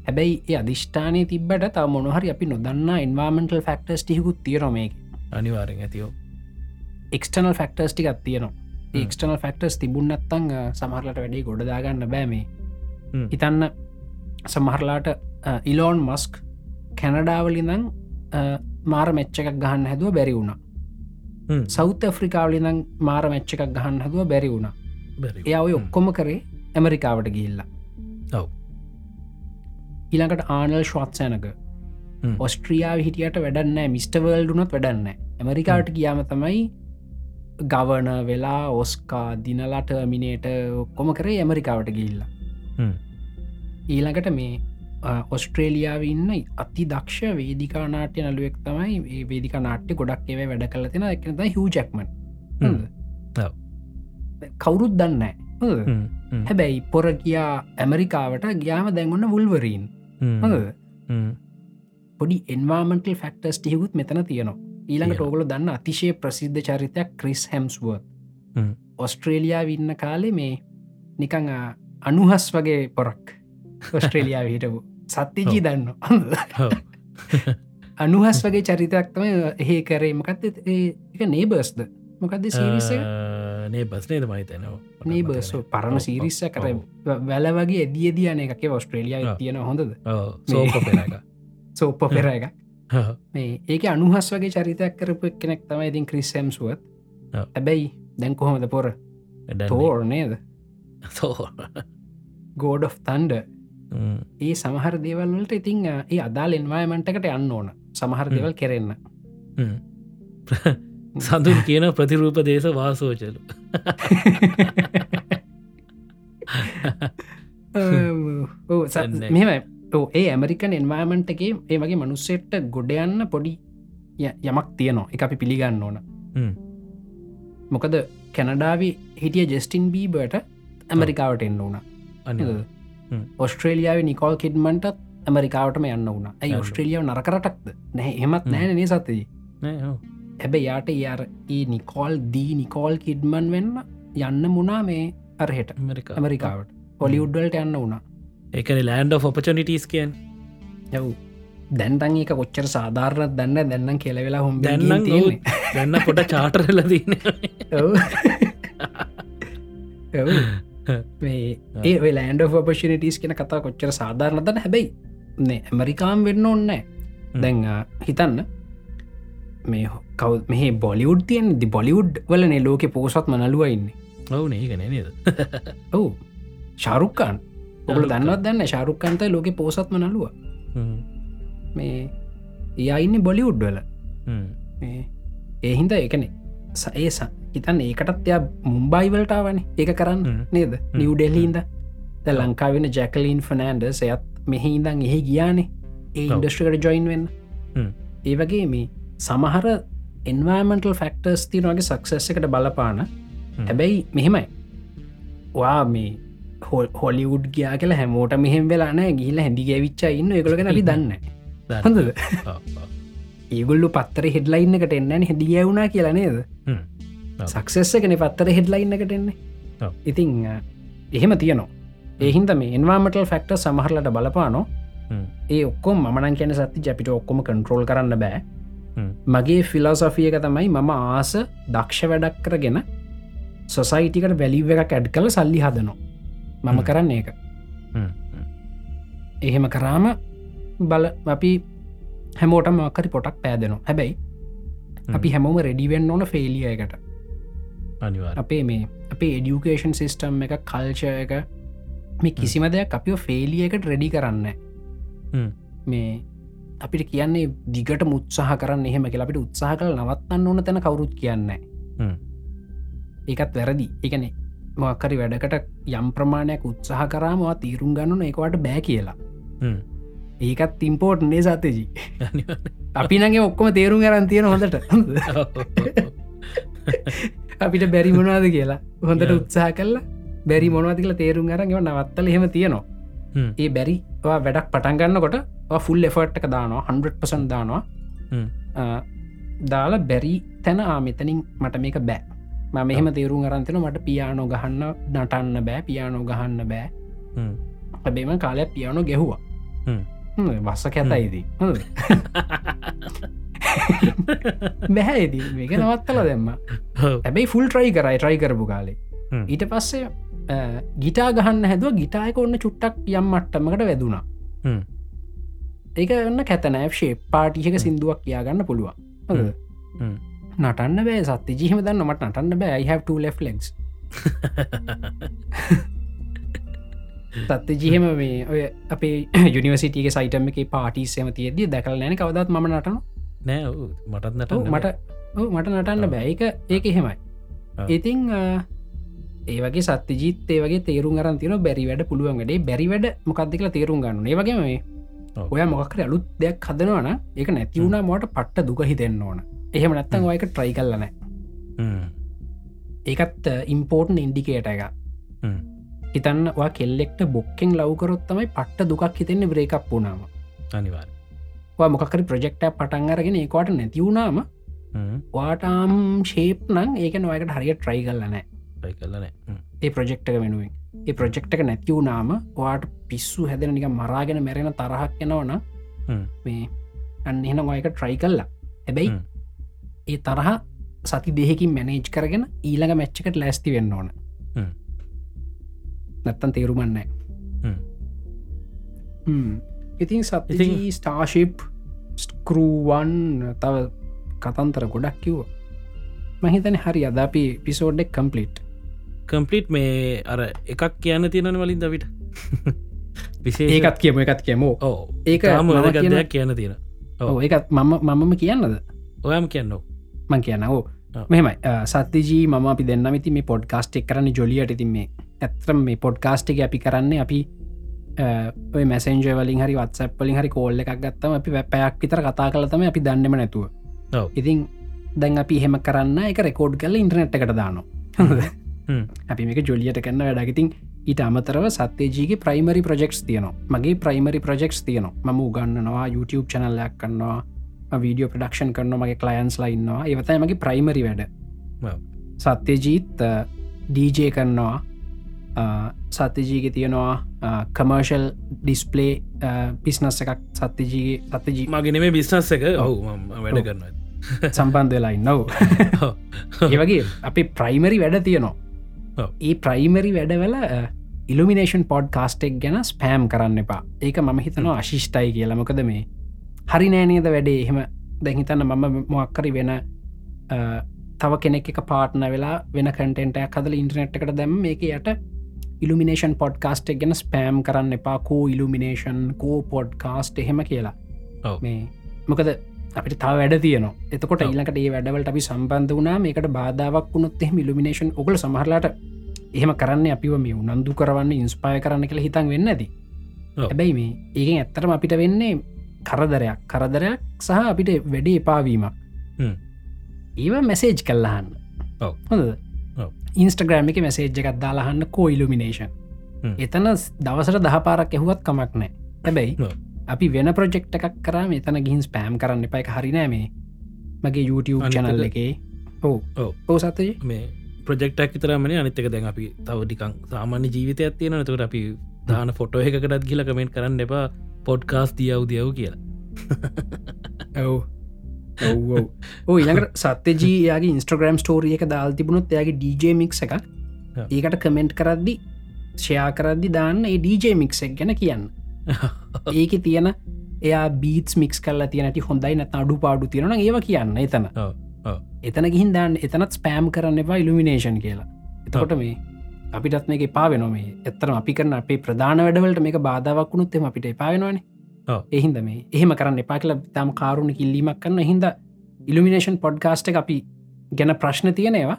හැබැයි ඒ අධිෂ්ඨානය තිබට තා මොනහරි අපි නොදන්න ඉන්වාමෙන්ටල් ෆක්ටර්ස් ටිකුත් තියෙනොමේ අනිවාරෙන් ඇතියෝ එක්ටනල් ෆක්ටර්ස් ටිකත් තියෙනවා. ඒක්ටනල් ෆක්ටර්ස් තිබුන්නත්තං සමහරලට වැඩේ ගොඩදාගන්න බෑමේ. හිතන්න සමහරලාට ඉලෝන් මස්ක් කැනඩාවලිඳං මාර මෙච්ච එකක් ගහන්න හැදුව බැරි වුණ. සෞත ෆ්‍රිකාවලිඳං මාර මෙච්ච එකක් ගහන්න හැදුව බැරි වුණ. එයා ඔය ඔක්කොම කරේ ඇමරිකාවට ගිල්ලා ඔව්. ඊළඟට ආනල් ශ්වත්සයනක. ඔස්ට්‍රියාව හිටියට වැඩන්න මිස්ටවල්ඩුනත් වැඩන්න ඇමරිකාවට ගියාම තමයි ගවන වෙලා ඔස්කා දිනලාට මිනේට ඔක්කොම කරේ ඇමරිකාවට ගිල්ලා. ඊළඟට මේ ඔස්ට්‍රේලියාව ඉන්න අති දක්ෂ වේදිකා නාට්‍ය නලුවෙක් තමයි ඒ වේදික නාට්‍ය ගොඩක් ඒව වැඩ කල තින හ්ම්. ඔව්. කවුරුත් දන්න හැබැයි පොර ගියා ඇමරිකාවට ගියාම දැන්ගන්න වුල්වරීන් පොඩි එන්වාමන්ටල් ෆක්ටර්ස් ටියකුත් මෙතන තියනවා ඊළඟ තියෙනවා. ටෝගල දන්න අතිශය ප්‍රසිද්ධ චරිතයක් ක්‍රිස් හැම්ස්ුවත් හ්ම්. ඔස්ට්‍රේලියයා ඉන්න කාලේ මේ නිකං අනුහස් වගේ පොරක් ඔස්ට්‍රේලියාව හිටපු. සත්‍යජී දන්න අනුහස් වගේ චරිතයක් තම එහෙ කරේ. මොකක්ද එක? නේබර්ස්ද මොකක්ද සිරිස නේ බස්නේද මහිතනවා නේබර්ස් පරණ සිරිස්ස කර. වැල වගේ ඇදියදියන එකේ ඔස්ට්‍රේලියයා ඔව්. තියෙන හොඳද? සෝප පෙර එක *laughs* මේ ඒක අනුහස් වගේ චරිතයක් කරපු කෙනෙක් තමයි ඉතින් ක්‍රිස්සම්සුවත්. හැබැයි දැන් කොහොමද පොර? තෝර් නේද? *laughs* ගෝඩ් of තන්ඩ ඒ සමහර දේවල්වලට ඉතිං ඒ අදාල් එන්වායමන්ටකට යන්න ඕන. සමහර. දෙවල් කෙරෙන්න. *laughs* සඳුන් කියන ප්‍රතිරූප දේශ වාසෝචලු. ඕ ස- දන්නේ. මෙම ඕ ඒ ඇමරිකන් එන්වායමන්ට එකේ ඒ වගේ මනුස්සෙට්ට ගොඩයන්න පොඩි යමක් තියනවා. එක අපි පිළිගන්න ඕන. මොකද කැනඩාවි හිටිය ජෙස්ටින් බීබට ඇමරිකාවට එන්න ඕන. ඔස්ට්‍රේලියාව නිකෝල් කිඩ්මන්ටත් ඇමරිකාවටම යන්න වුණ. ඇයි. ඔස්ට්‍රේලියාව නරකරටක්ද නැහැ එමත් හ්ම්. නෑන නේ සතයි. හැබැ යාට යාර ඒ නිකෝල් දී නිකෝල් කිඩ්මන් වෙන්න යන්න මුණා මේ අරහෙට. ඇමරිකා ඇමරිකාවට. හොලිුඩ්ඩල්ට යන්න වුණා එකන ලෑන්ඩ ඔපචනිටස් කියන් යව්. දැන්තන් ඒක කොච්චර සාධාරණත් දන්න දැන්නම් කෙලවෙලා හොම් දැන්නම් දැන්න පොට චාටරල දන්න මේ ඒ ලෑන්ඩ ඔපෂනිටස් කෙන කතා කොච්චර සාධාරණතන හැබැයි නේ ඇමරිකාම් වෙන්න ඔන්න දැන් හිතන්න. මේ කව මේ බොලිවුඩ් තියන් දි බොලිවුඩ් වලනේ ලෝක පෝසත් මනලුව ඉන්න. ඔවු නේ ගන නේද? *laughs* ඔවු. ශාරුක්කාන් ඔගල දන්නවත් දන්න ශාරුක්කන්තයි ලෝක පෝසත්ම නලුව මේ එයඉන්න බොලිවුඩ්වල ඒහින්ද ඒකනෙ සඒස හිතන් ඒකටත් එයා මුම්බයිවලටාවන ඒක කරන්න නේද? නිවඩෙල්හින්ද ද ලංකාවෙන ජැකලින් ෆනෑන්ඩ සයත් මෙහිඉදං එහි ගියානේ. ඒ ඉන්ඩස්ට්‍රිකට ජොයින් වෙන්න. ඒ වගේ මේ සමහර එන්වර්මන්ටල් ෆෙක්ටර්ස් තිනවගේ සක්සෙස් එකට බලපාන. හැබැයි මෙහෙමයි. වා මේ හොලිවුඩ් ගයා කියලා හැමෝට මෙහෙම වෙලානෑ ගිහිල හැඳි ගැවිච්චා ඉන්න. එකලගෙන ලි දන්න හොඳද? *laughs* ඒගොල්ලු පත්තර හෙඩ්ලයින්න එකට එන්නන හෙඩිය වුණනා කියලා නේද? සක්සෙස්ස කෙනෙ පත්තර හෙඩ්ලයින්න එකට එන්නේ. ඉතිං එහෙම තියනවා. ඒහින්ද මේ එන්වාමටල් ෆෙක්ටර් සමහරලට බලපානෝ ඒ ඔක්කොම මනන් කියන සති ජැපිට ඔක්කොම කන්ට්‍රෝල් කරන්න බෑ. මගේ ෆිලෝසොෆියක තමයි මම ආස දක්ෂ වැඩක් කරගෙන සොසයිටිකට වැලිව එකක් ඇඩ් කළ සල්ලි හදනවා මම කරන්න ඒක. එහෙම කරාම බල අපි හැමෝට මකරි පොටක් පෑදෙනවා. හැබැයි අපි හැමෝම රෙඩිවෙන්න ඕන ෆෙලිය එකට. අපේ මේ අපේ එඩියුකේෂන් සිිස්ටම් එක කල්ච එක මේ කිසිම දෙයක් අපිෝ ෆෙලියකට රෙඩි කරන්න මේ අපිට කියන්නේ දිගට මුත්සාහ කරන්න එහෙම කියලා. අපිට උත්සාහ කළ නවත්තන්න ඕන තැන කවුරුත් කියන්න ඒකත් වැරදි. එකනෙ මොක්කරි වැඩකට යම් ප්‍රමාණයක් උත්සාහ කරාමවා තීරුම් ගන්නන ඒකට බෑ කියලා. ඒකත් ඉම්පෝට් නේ සතජී අපි නගේ ඔක්කොම තේරුම් ගරන් තියෙන හොඳට. අපිට බැරි මොනවාද කියලා හොඳට උත්සාහ කල්ලා බැරි මොනවති කියලා තේරුම් අරගව නවත්තල එහෙම තියෙනවා. ඒ බැරි වැඩක් පටන්ගන්නකොට ෆුල් එෆර්ට්ක දානවා 100% දානවා. දාලා බැරි තැන ආමෙතනින් මට මේක බෑ ම මෙහම තේරුම් අරන්තෙන මට පියානෝ ගහන්න නටන්න බෑ පියානෝ ගහන්න බෑ. හැබේම කාලයක් පියානෝ ගැහුවා. වස්ස කැතයිදී. බැහැති මේක නවත්තල දෙම්ම. හැබැයි ෆුල් ට්‍රයි කරයි ට්‍රයි කරපු කාලේ. ඊට පස්සේ ගිටා ගහන්න හැදුව ගිටායක ඔන්න චුට්ටක් යම් මට්ටමකට වැදුනා. ඒක ඔන්න කැතනෑ ශේ පාටියක සිින්දුවක් කියාගන්න පුළුවන් නටන්න බෑ සත්‍ය ජිහම දන්න මට නටන්න බෑ. I have ලෙ ලෙක්ස් *laughs* සත්‍ය ජිහම මේ ඔය අපේ යුනිවසිටියගේ සයිටම එක පාටිස්සම තියද දැකල් නෑන කවදත් ම නටන නෑ මටත් නට මට මට නටන්න බෑක ඒක එහෙමයි. ඉතිං ඒ වගේ සත්‍ය ජීතේ වගේ තේරුම් අරන් තින බැරි වැඩ පුළුවන් වැඩේ. බැරි වැඩ මොකක්දකල තේරුම් ගන්න ඒ වගේ මේ ඔය මොකර අලුත් දෙයක් හදනවන ඒක නැතිවුණ මට පට්ට දුක හිතෙන්න්න ඕන එහෙම නැත්තන් ඔයක ට්‍රයි කල්ලන ඒකත් ඉම්පෝර්ටන් ඉන්ඩිකේට එක හිතන්නවා කෙල්ලෙක්ට බොක්කෙන් ලවකරොත් තමයි පට්ට දුකක් හිතෙන්නේ බ්‍රේකක් වුණාම. අනිවාර මොකරි ප්‍රජෙක්ට පටන් අරගෙන ඒකොට නැතිවුණාම වාටම් ශේප් නං ඒක නොයකට හරිය ට්‍රයි කල්ලනෑ කලන ඒ ප්‍රජෙක්්ක වෙනුවෙන්. ඒ ප්‍රජෙක්්ක නැතිවුණාම වාට පිස්සු හැදෙන නික මරාගෙන මැරෙන තරහක් එනවන මේ අන්න එහෙන ඔයක ට්‍රයි කල්ලා හැබැයි ඒ තරහ සති දෙහකින් මැනේජ් කරගෙන ඊළඟ මැච්චකට ලැස්ති වෙන්න ඕන. නැත්තන් තේරුමන්නෑ ඉතින් සති ස්ටාශිප් ස්කරූවන් තව කතන්තර ගොඩක් කිව්ව. මහිතන හරි අද අපි පිසෝඩ්ඩෙක් කම්පලිට් කම්පලිට් මේ අර එකක් කියන්න තියෙන වලින් දවිට. *laughs* විසේ ඒකත් කියම එකත් කියමෝ. ඕ ඒක ම මම ගදයක් කියන්න තියෙන ඕ ඒකත් මම මමම කියන්නද? ඔයම කියන්න මං ඔව්. මෙමයි සත්‍යජී මම අපි දෙන්න විති මේ පොඩ්කාස්ට් එක් කරන්න ජොලියට. තින් මේ ඇත්‍රම් මේ පොඩ්කාස්ට් එක අපි කරන්නේ අපි මැසෙන්ජ වලින් හරි වත්සප් වලින් හරි කෝල්ල එකක් ගත්තම අපි පැයක් විතර කතා කලතම අපි දන්නම නැතුව. ඉතින් දැන් අපි හෙම කරන්න එක රෙකෝඩ් කල ඉන්ටනෙට් එකට දානවා. අපි මේක ජොලියට කන්න වැඩගතින් ඊට අමතරව සත්‍යජීගේ ප්‍රයිමරි ප්‍රජෙක්ස් තියනවා. මගේ ප්‍රයිමරි ප්‍රජෙක්ස් තියනවා. මම උගන්නනවා YouTube චනල්ලයක් කන්නවා වීඩියෝ ප්‍රඩක්ෂන් කරන මගේ කලයන්ස් ලයින්නවා ඒවතයි මගේ ප්‍රයිමරි වැඩ. සත්‍යජීත් ඩීජේ කරනවා. සත්‍යජීග තියෙනවා කමර්ශල් ඩිස්පලේ පිස්නස් එකක් සත්‍යජීගේ සත්‍යජී. මගෙන මේ බිස්නස් එක. ඔහු වැඩ ඔව්. කරනවා. සම්බන්ධ වෙලා ඉන්නව *laughs* ඒවගේ අපි ප්‍රයිමරි වැඩ තියනවා. ඒ ප්‍රයිමරි වැඩවල ඉල්ිනේෂන් පොඩ් කාස්ටෙක් ගැන ස්පෑම් කරන්න එපා. ඒක මම හිතනවා අශිෂ්ටයි කියලමකද මේ හරි නෑනේද වැඩේ එහෙම දැහිතන්න මම මොක්කරි වෙන තව කෙනෙක් එක පාට්න වෙලා වෙන කටෙන්ටයක් හදල ඉන්ටනෙට් එකට දැම් මේක යට ඉල්ිනේෂන් පොඩ්කාස්ට් එක ගැන ස්පෑම් කරන්න එපා කෝ ඉල්ිනේෂන් කෝ පොඩ්කාස්ට් එහෙම කියලා. මේ මොකද අපිට තාව වැඩ තියනවා එතකොට ඔව්. ඊලකට ඒ වැඩවලට අපි සම්බන්ධ වනා මේකට බාධාවක් වුණොත් එහම ඉල්ිනේෂන් ඔකල සමහරලාට එහෙම කරන්න අපිව මේ උනන්දු කරවන්න ඉන්ස්පාය කරන්න කියලා හිතන් වෙන්න ඇති. හැබැයි මේ ඒකෙන් ඇත්තරම අපිට වෙන්නේ කරදරයක්. කරදරයක් සහ අපිට වැඩේ එපාවීමක්. ඒව මැසේජ් කල්ලහන්න. හොඳ. ඉන්ස්ටග්‍රෑම් එක මැසේජ් එකක් දාලාහන්න කෝ හ්ම්. එතන දවසට දහ පාරක් ඇහුවත් කමක් නෑ හැබැයි. අපි වෙන ප්‍රජෙක්් එකක් කරම එතන ගිහින් ස්පෑම් කරන්න එපයි හරිනෑ මේ. මගේ YouTube චනල් එක- ඕ. ඕ සතය මේ ප්‍රජෙක්ටක් විතරමන අනිතක දැන් අපි තවටිකං සාමාන්‍ය ජීවිතය ඇත්තියෙන නතුකට අපි දාන ෆොටෝ එකකටත් කියල කමෙන්ට් කරන්න එපා පොඩ්කාස් දියව් දියව් කියලා. *laughs* ඔව්. ඕ ඉළඟට සත්‍යජීයාගේ ඉන්ස්ට්‍රග්‍රම් ස්ටෝරිය එක දාල් තිබුණොත් එයාගේ DJ මික් එකක්. ඔව්. ඒකට කමෙන්ට් කරද්දි ෂයා කරද්දි දාන්න ඒ DJ මික්සක් ගැන කියන්න. *laughs* ඒක තියෙන එයා බීස් මික්ස් කල්ලා තියනට හොඳයි නැත අඩු පාඩු තියෙන ඒව කියන්න එතන. එතන ගිහින් දාන්න එතනත් ස්පෑම් කරන්න එපා ඉල්ිනේෂන් කියලා. එතකොට මේ අපිටත් මේක පා වෙන මේ එතරම අපි කරන අපේ ප්‍රධාන වැඩවලට මේක බාධාවක් වුණුත් එම අපිට එපාවෙනවාන ඔව්. එහින්ද මේ එහෙම කරන්න එපා කියල තම කාරුණ කිල්ලීමක් කරන්න හින්ද ඉල්ිනේෂන් පොඩ්කාස්ට එක අපි ගැන ප්‍රශ්න තියෙනවා.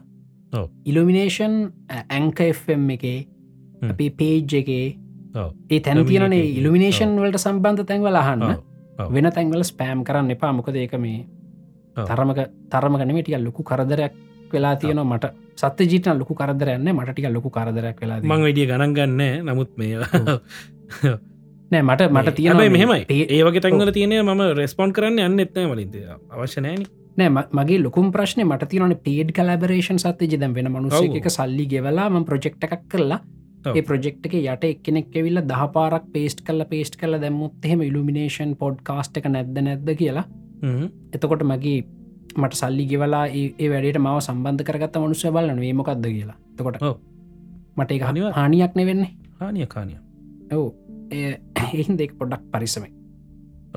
ඉල්ිනේෂන් ඇංකම් එකේ හ්ම්. අපේ පේජ් එකේ. ඒ තැන් තියනේ. ඉල්ිනේෂන් වලට සම්බන්ධ තැන්වල අහන්න. වෙන තැන්වල ස්පෑම් කරන්න එපා මොකද ඒක මේ. තරමක තරමගනමටිය ලොකු කරදරයක් වෙලා තියෙන මට සත්‍ය ජීතන ලොකු කරදරයන්න මටටික ලොකු කරදරයක් වෙලා මං වැඩිය ගණන් ගන්න නමුත් මේ *laughs* නෑ මට මට තියෙන හැබැයි මෙහෙමයි. ඒවගේ තැන්වල තියෙන ම රෙස්පොන්් කරන්න යන්න එත්නෑ වලින්ද අවශ්‍යනෑන නෑ මගේ ලොකුම් ප්‍රශ්න මට තියන පේඩ් කලබරේෂන් සත්‍ය ජදම් වෙන මනුස ඔව්. එක සල්ලි ගෙවලාම ප්‍රජෙක්් එකක් කරලා. ඒ ප්‍රජෙක්් එක යට එක්කෙනෙක් ඇවිල්ල දහ පාරක් පේස්ට් කල පේස්ට් කල දැම්මුත් එහෙම ඉල්ිනේෂන් පොඩ් කාස්ට එක නැද්ද නැද්ද කියලා. එතකොට මගේ මට සල්ලි ගෙවලා ඒ ඒ වැඩට මාව සම්බන්ධ කරගත්ත මනුස්්‍ය බලන්න වේමකක්ද කියලා. තකොට. මට එක අනිවා- හානියක් නෙවෙන්නේ. හානිය කානිය ඔව්. එහින් දෙක් පොඩක් පරිසමයි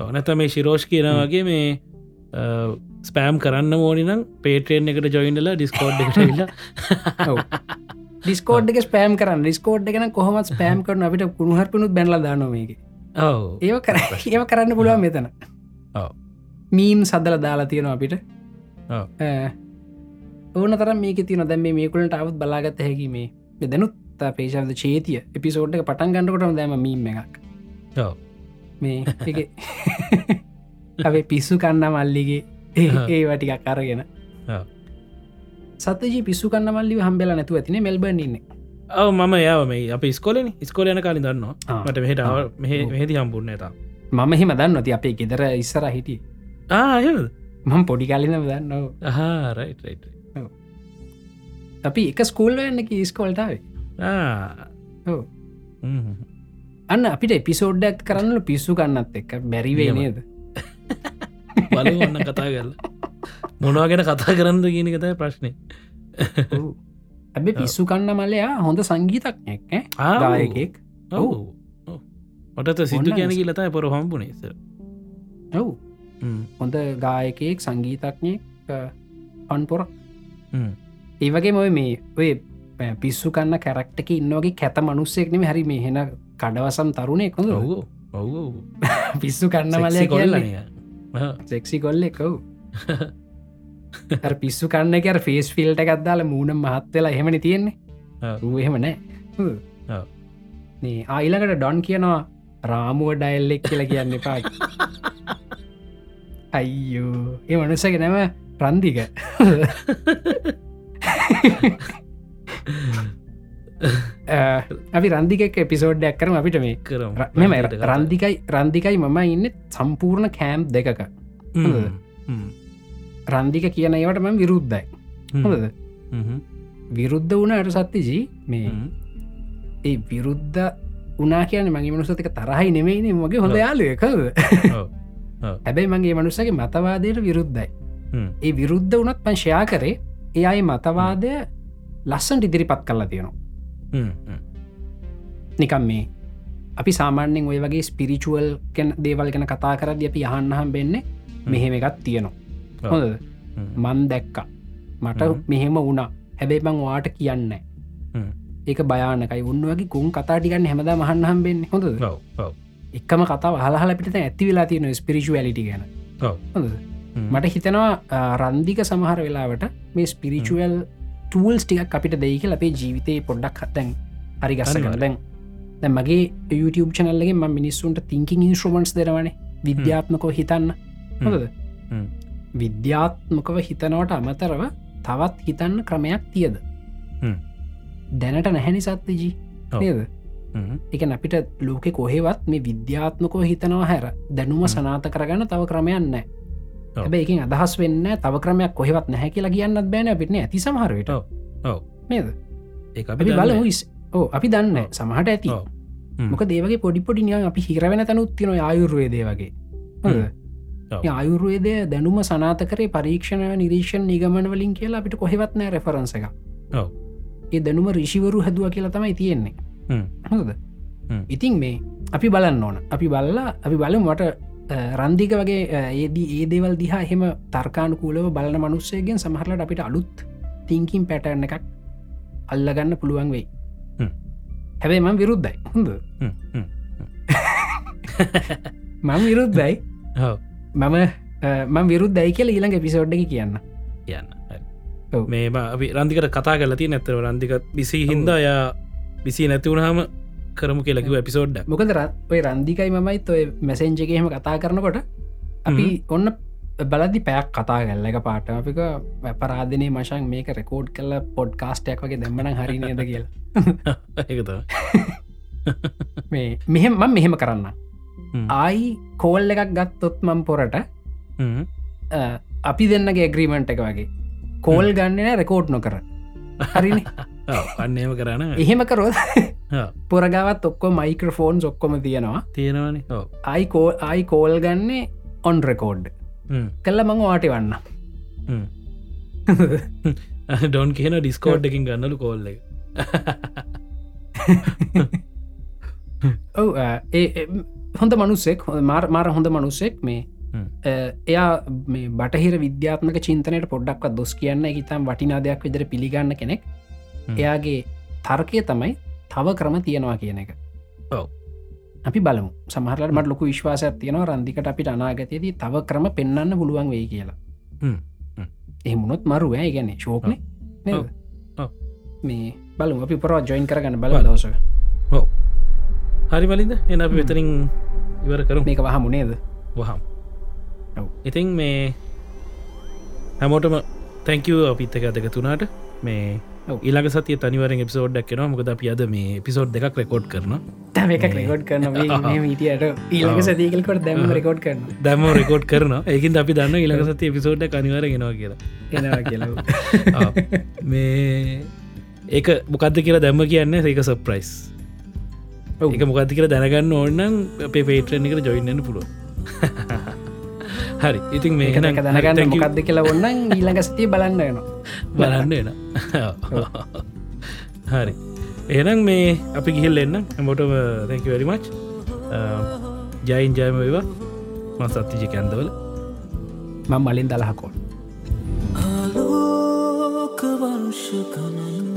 නැත මේ ශිරෝෂ් කියනවගේ මේ ස්පෑම් කරන්න ඕනිනම් පේටරෙන් එකට ජොයින්ඩලා ඩිස්කෝඩ් එකට. *laughs* ඩිස්කෝඩ් එක ස්පෑම් කරන්න. ඩිස්කෝඩ් එකන කොහොමත් ස්පෑම් කරන අපිට කුණුහරපනුත් බැල දානොමේක ඔව. ඒව කර ඒව කරන්න පුළුවන් මෙතන. ඔව්. මීම් සදල දාලා තියෙනවා අපිට. ඕන තරම් මේක තියන දැම මේකුලට අවත් බලාගත හැකි මේ දැනුත් පේශද චේතිය එපිසෝඩ් එක පටන් ගන්නකොටම දැම මීම් එකක්. මේ *laughs* අපේ පිස්සු කන්න මල්ලිගේ ඒ වටිකක් අරගෙන. සතජී පිස්සු කන්න මල්ලි හම්බෙල නැතුව ඇතින මෙල්බන් ඉන්න. ඔව මම යාව මේ අප ස්කොලන ස්කොලයන කාලින් දන්නවා. ආ. මට මෙහට ආ. මෙහෙදි හම්බුරන ඇතා මම හෙම දන්න නොති අපේ ගෙදර ඉස්සර හිටිය. ආයද *laughs* මම පොඩි කාලින දන්න හාරයිට අපි එක ස්කූල්ල එන්න ස්කෝල්ටාවේ. අන්න අපිට එපිසෝඩ්ඩක් කරන්න පිස්සු කන්නත් එක්ක. බැරිවේ. නේද? බලන්න කතා කරල. මොනවා ගැන කතා කරන්න කියන කතයි ප්‍රශ්නය ඇබ පිස්සු කන්න මලයා හොඳ සංගීතක්නෙක් ගායකෙක් ඔව්. මටත සිදු කියන නිස- ලතයි පොර හම්බුණේස ඔව් හොඳ ගායකයෙක් සංගීතක්නයෙක් පන්පොර. ඒවගේ මොය මේ ඔය පිස්සු කන්න කැරක්ටක ඉන්නවගේ කැත මනුස්සෙක්නෙම හරි මේ හෙන කඩවසම් තරුණය කොඳ ඔව් ඔව් පිස්සු කන්න මලය සෙක්සි කොල්ලන කොල්ලන සෙක්සි කොල්ලෙකව් *laughs* පිස්සු කන්න කර ෆේස් ෆිල්ට එකක්දාල මූුණ මහත් වෙලා එහෙමනි තියෙන්නේ. නෑ. හ්ම්. මේ ආයිලකට ඩොන් කියනවා රාමුව ඩයිල්ලෙක් කියලා කියන්න එපා *laughs* අයියෝ. ඒ මනුස්සක නැම ප්‍රන්දික *laughs* අපි රන්දිකක් එපිසෝඩ්ඩයක් කරම. අපිට මේ කරම. මෙම රන්දිකයි රන්දිකයි මම ඉන්න සම්පූර්ණ කෑම් දෙකක. රන්දික කියන ඒවට ම විරුද්ධයි. හොඳද? විරුද්ධ වුණට සත්තිජී මේ ඒ විරුද්ධ උනා කියන මගේ මනුසතික තරහයි නෙමෙයිනේ මගේ හොඳ ඔව්. හැබැයි මගේ මනුස්සගේ මතවාදයට විරුද්ධයි. ඒ විරුද්ධ වනත් පංශයා කරේ ඒ අයි මතවාදය ලස්සන්ට ඉදිරිපත් කරලා තියෙනවා. නිකම් මේ. අපි සාමාන්‍යෙන් ඔය වගේ ස්පිරිචුවල් කෙන දේවල් ගැන කතා කරද අපි යහන්නහම් වෙන්නේ මෙහෙම එකත් තියෙනවා. හොඳ මන් දැක්ක. මට හ්ම්. මෙහෙම වුණා. හැබැයි බං වාට කියන්න. ඒක භයානකයි. උන්න වගේ කුන් කතාටිකන්න හැමදා මහන්න හම්බෙන්නේ. හොඳ එක්කම කතාව හලහල පිට ඇති වෙලා තියෙන ස්පිරිචුවලිටි ගැන. මට හිතනවා රන්දික සමහර වෙලාවට මේ ස්පිරිචුවල් ටූල්ස් ටිකක් අපිට දෙයික අපේ ජීවිතය පොඩ්ඩක් හත්තැන්. දැන් දැන් මගේ YouTube චනල්ලගේ ම මිනිස්සුන්ට තිංකින් ඉන්ස්ට්‍රමන්ස් දෙරවනේ විද්‍යාත්මකෝ හිතන්න. හ්ම්. විද්‍යාත්මකව හිතනවට අමතරව තවත් හිතන්න ක්‍රමයක් තියද. දැනට නැහැනි සත්්‍යජී. නේද හ්ම්. එක අපිට ලෝකෙ කොහෙවත් මේ විද්‍යාත්මකෝ හිතනවා හැර දැනුම සනාත කරගන්න තව ක්‍රමයන්න ඔව්. හැබැ එකින් අදහස් වෙන්න තව ක්‍රමයක් කොහෙවත් නැහැ කියලා කියන්නත් බෑන පිටන ඇති සමහරයට. නේද ඒ. බල ඕ අපි දන්න. සමහට ඇති. මොක දේවගේ පොඩිපොඩි නියන් අපි හිරවෙන තනුත්තින ආයුර්වේදය වගේ ආයුර්වේදය දැනුම සනාත කරේ පරීක්ෂණ නිරීක්ෂණ නිගමන වලින් කියලා අපිට කොහෙවත් නෑ රෙෆරන්ස එක. ඒ දැනුම රිෂිවරු හැදුව කියලා තමයි තියෙන්නේ. හොද. ඉතින් මේ අපි බලන්න ඕන. අපි බල්ලා අපි බලමට රන්දික වගේ ඒදී ඒ දේවල් දිහා එහෙම තර්කානුකූලව බලන මනුස්සයගෙන් සමහරලට අපිට අලුත් තිංකින් පැටර්න එකක් අල්ලගන්න පුළුවන් වෙයි. හැබැයි මං විරුද්ධයි. හොඳ. *laughs* මං විරුද්ධයි. මම මං විරුද්ධයි කියල ඊළඟ පිසෝඩ්ඩකි කියන්න. කියන්න. මේ රන්දිකට කතා කලති නැත්තව රන්දික විසි හින්දා යා විසි නැතිවුණහම කරමු කියලකිව එපිසෝඩ්ඩ මොකද ඔය රන්දිකයි මමයිත් ඔය මැසෙන්ජගේම කතා කරනකොට අපි ඔන්න බලදි පැයක් කතා කල්ල එක පාට අපික වැපරාධනය මශන් මේක රෙකෝඩ් කල්ල පොඩ් කාස්ටයක් වගේ දැම්මන හරිනයද කියලා. *laughs* ඒකත *laughs* මේ මෙහෙම මම මෙහෙම කරන්න ආයි කෝල් එකක් ගත්තොත් මම් පොරට අපි දෙන්නගේ ඇග්‍රීමන්ට් එක වගේ. කෝල් ගන්නන රෙකෝඩ් නොකර. හරිනි *laughs* අන්නේම කරන්න එහෙම කරොත්. පොරගවත් ඔක්කො මයික්‍රෆෝන්ස් ඔක්කොම තියෙනවා තියෙනවනේ. අයිකෝ අයි කෝල් ගන්නේ ඔන් රෙකෝඩ් කල්ල මං වාටි වන්න. ඩොන් *laughs* කියන ඩිස්කෝඩ් එකින් ගන්නලු කෝල්ල *laughs* ඔව ඒ හොඳ මනුස්සෙක් මාර මාර හොඳ මනුස්සෙක් මේ එයා මේ බටහිර විද්‍යාත්මක චින්තනයට පොඩ්ඩක්වත් දොස් කියන්න හිතම් වටිනා දෙයක් විදිර පිළිගන්න කෙනෙක්. එයාගේ තර්කය තමයි තව ක්‍රම තියෙනවා කියන එක. අපි බලමු. සමහරට මට ලොකු විශ්වාසයක් තියෙනවා රන්දිකට අපිට අනාගතයේදී තව ක්‍රම පෙන්න්න පුළුවන් වෙයි කියලා. හ්ම්. හ්ම්. එහමුණොත් මරු ඇ ගැන ශෝකන. මේ බලමු. අපි පොරවා ජොයින් කරගන්න බල දවසක. හෝ හරි බලින්ද එන අපි වෙතරින් ඉවර කරු මේක වහම් ඔව්. ඉතින් මේ හැමෝටම තැංකව අපිත් එක අදක තුනාට මේ. ඊළඟ සතිය තනිවරෙන් එපිසෝඩ්ඩක් කෙන මොකද අපි අද මේ පිසෝඩ් දෙකක් රෙකෝඩ් කරන *laughs* *laughs* එක රෙකෝඩ් කරන මීටියට ඊළඟ සතිකල්කොට දැම රෙකෝඩ් කරන දැම රෙකෝඩ් කරන ඒකින් අපි දන්න ඊළඟ සති පිසෝඩ් කනිවර ගෙනවා කියලා. කියලා. *laughs* මේ ඒක මොකක්ද කියලා දැම්ම කියන්න ඒක සප්‍රයිස්. එක මොකක්ද කියලා දැනගන්න ඕන්නම් අපේ පේටරණ එකට ජොයින්නන්න පුළුව හරි. ඉතින් මේ දැක දැනගන්න මොකක්ද කියලා ඔන්න *laughs* ඊළඟ සතිය බලන්න යනවා බලන්න එන හරි. එනම් මේ අපි ගිහිල් එන්න. හැමෝටම තැක වැරිමච් ජයින් ජයම වේවා. මස් අත්තිජි කැන්දවල. මං මලින් දලහකෝල් ආලෝක වර්ෂ ගණන්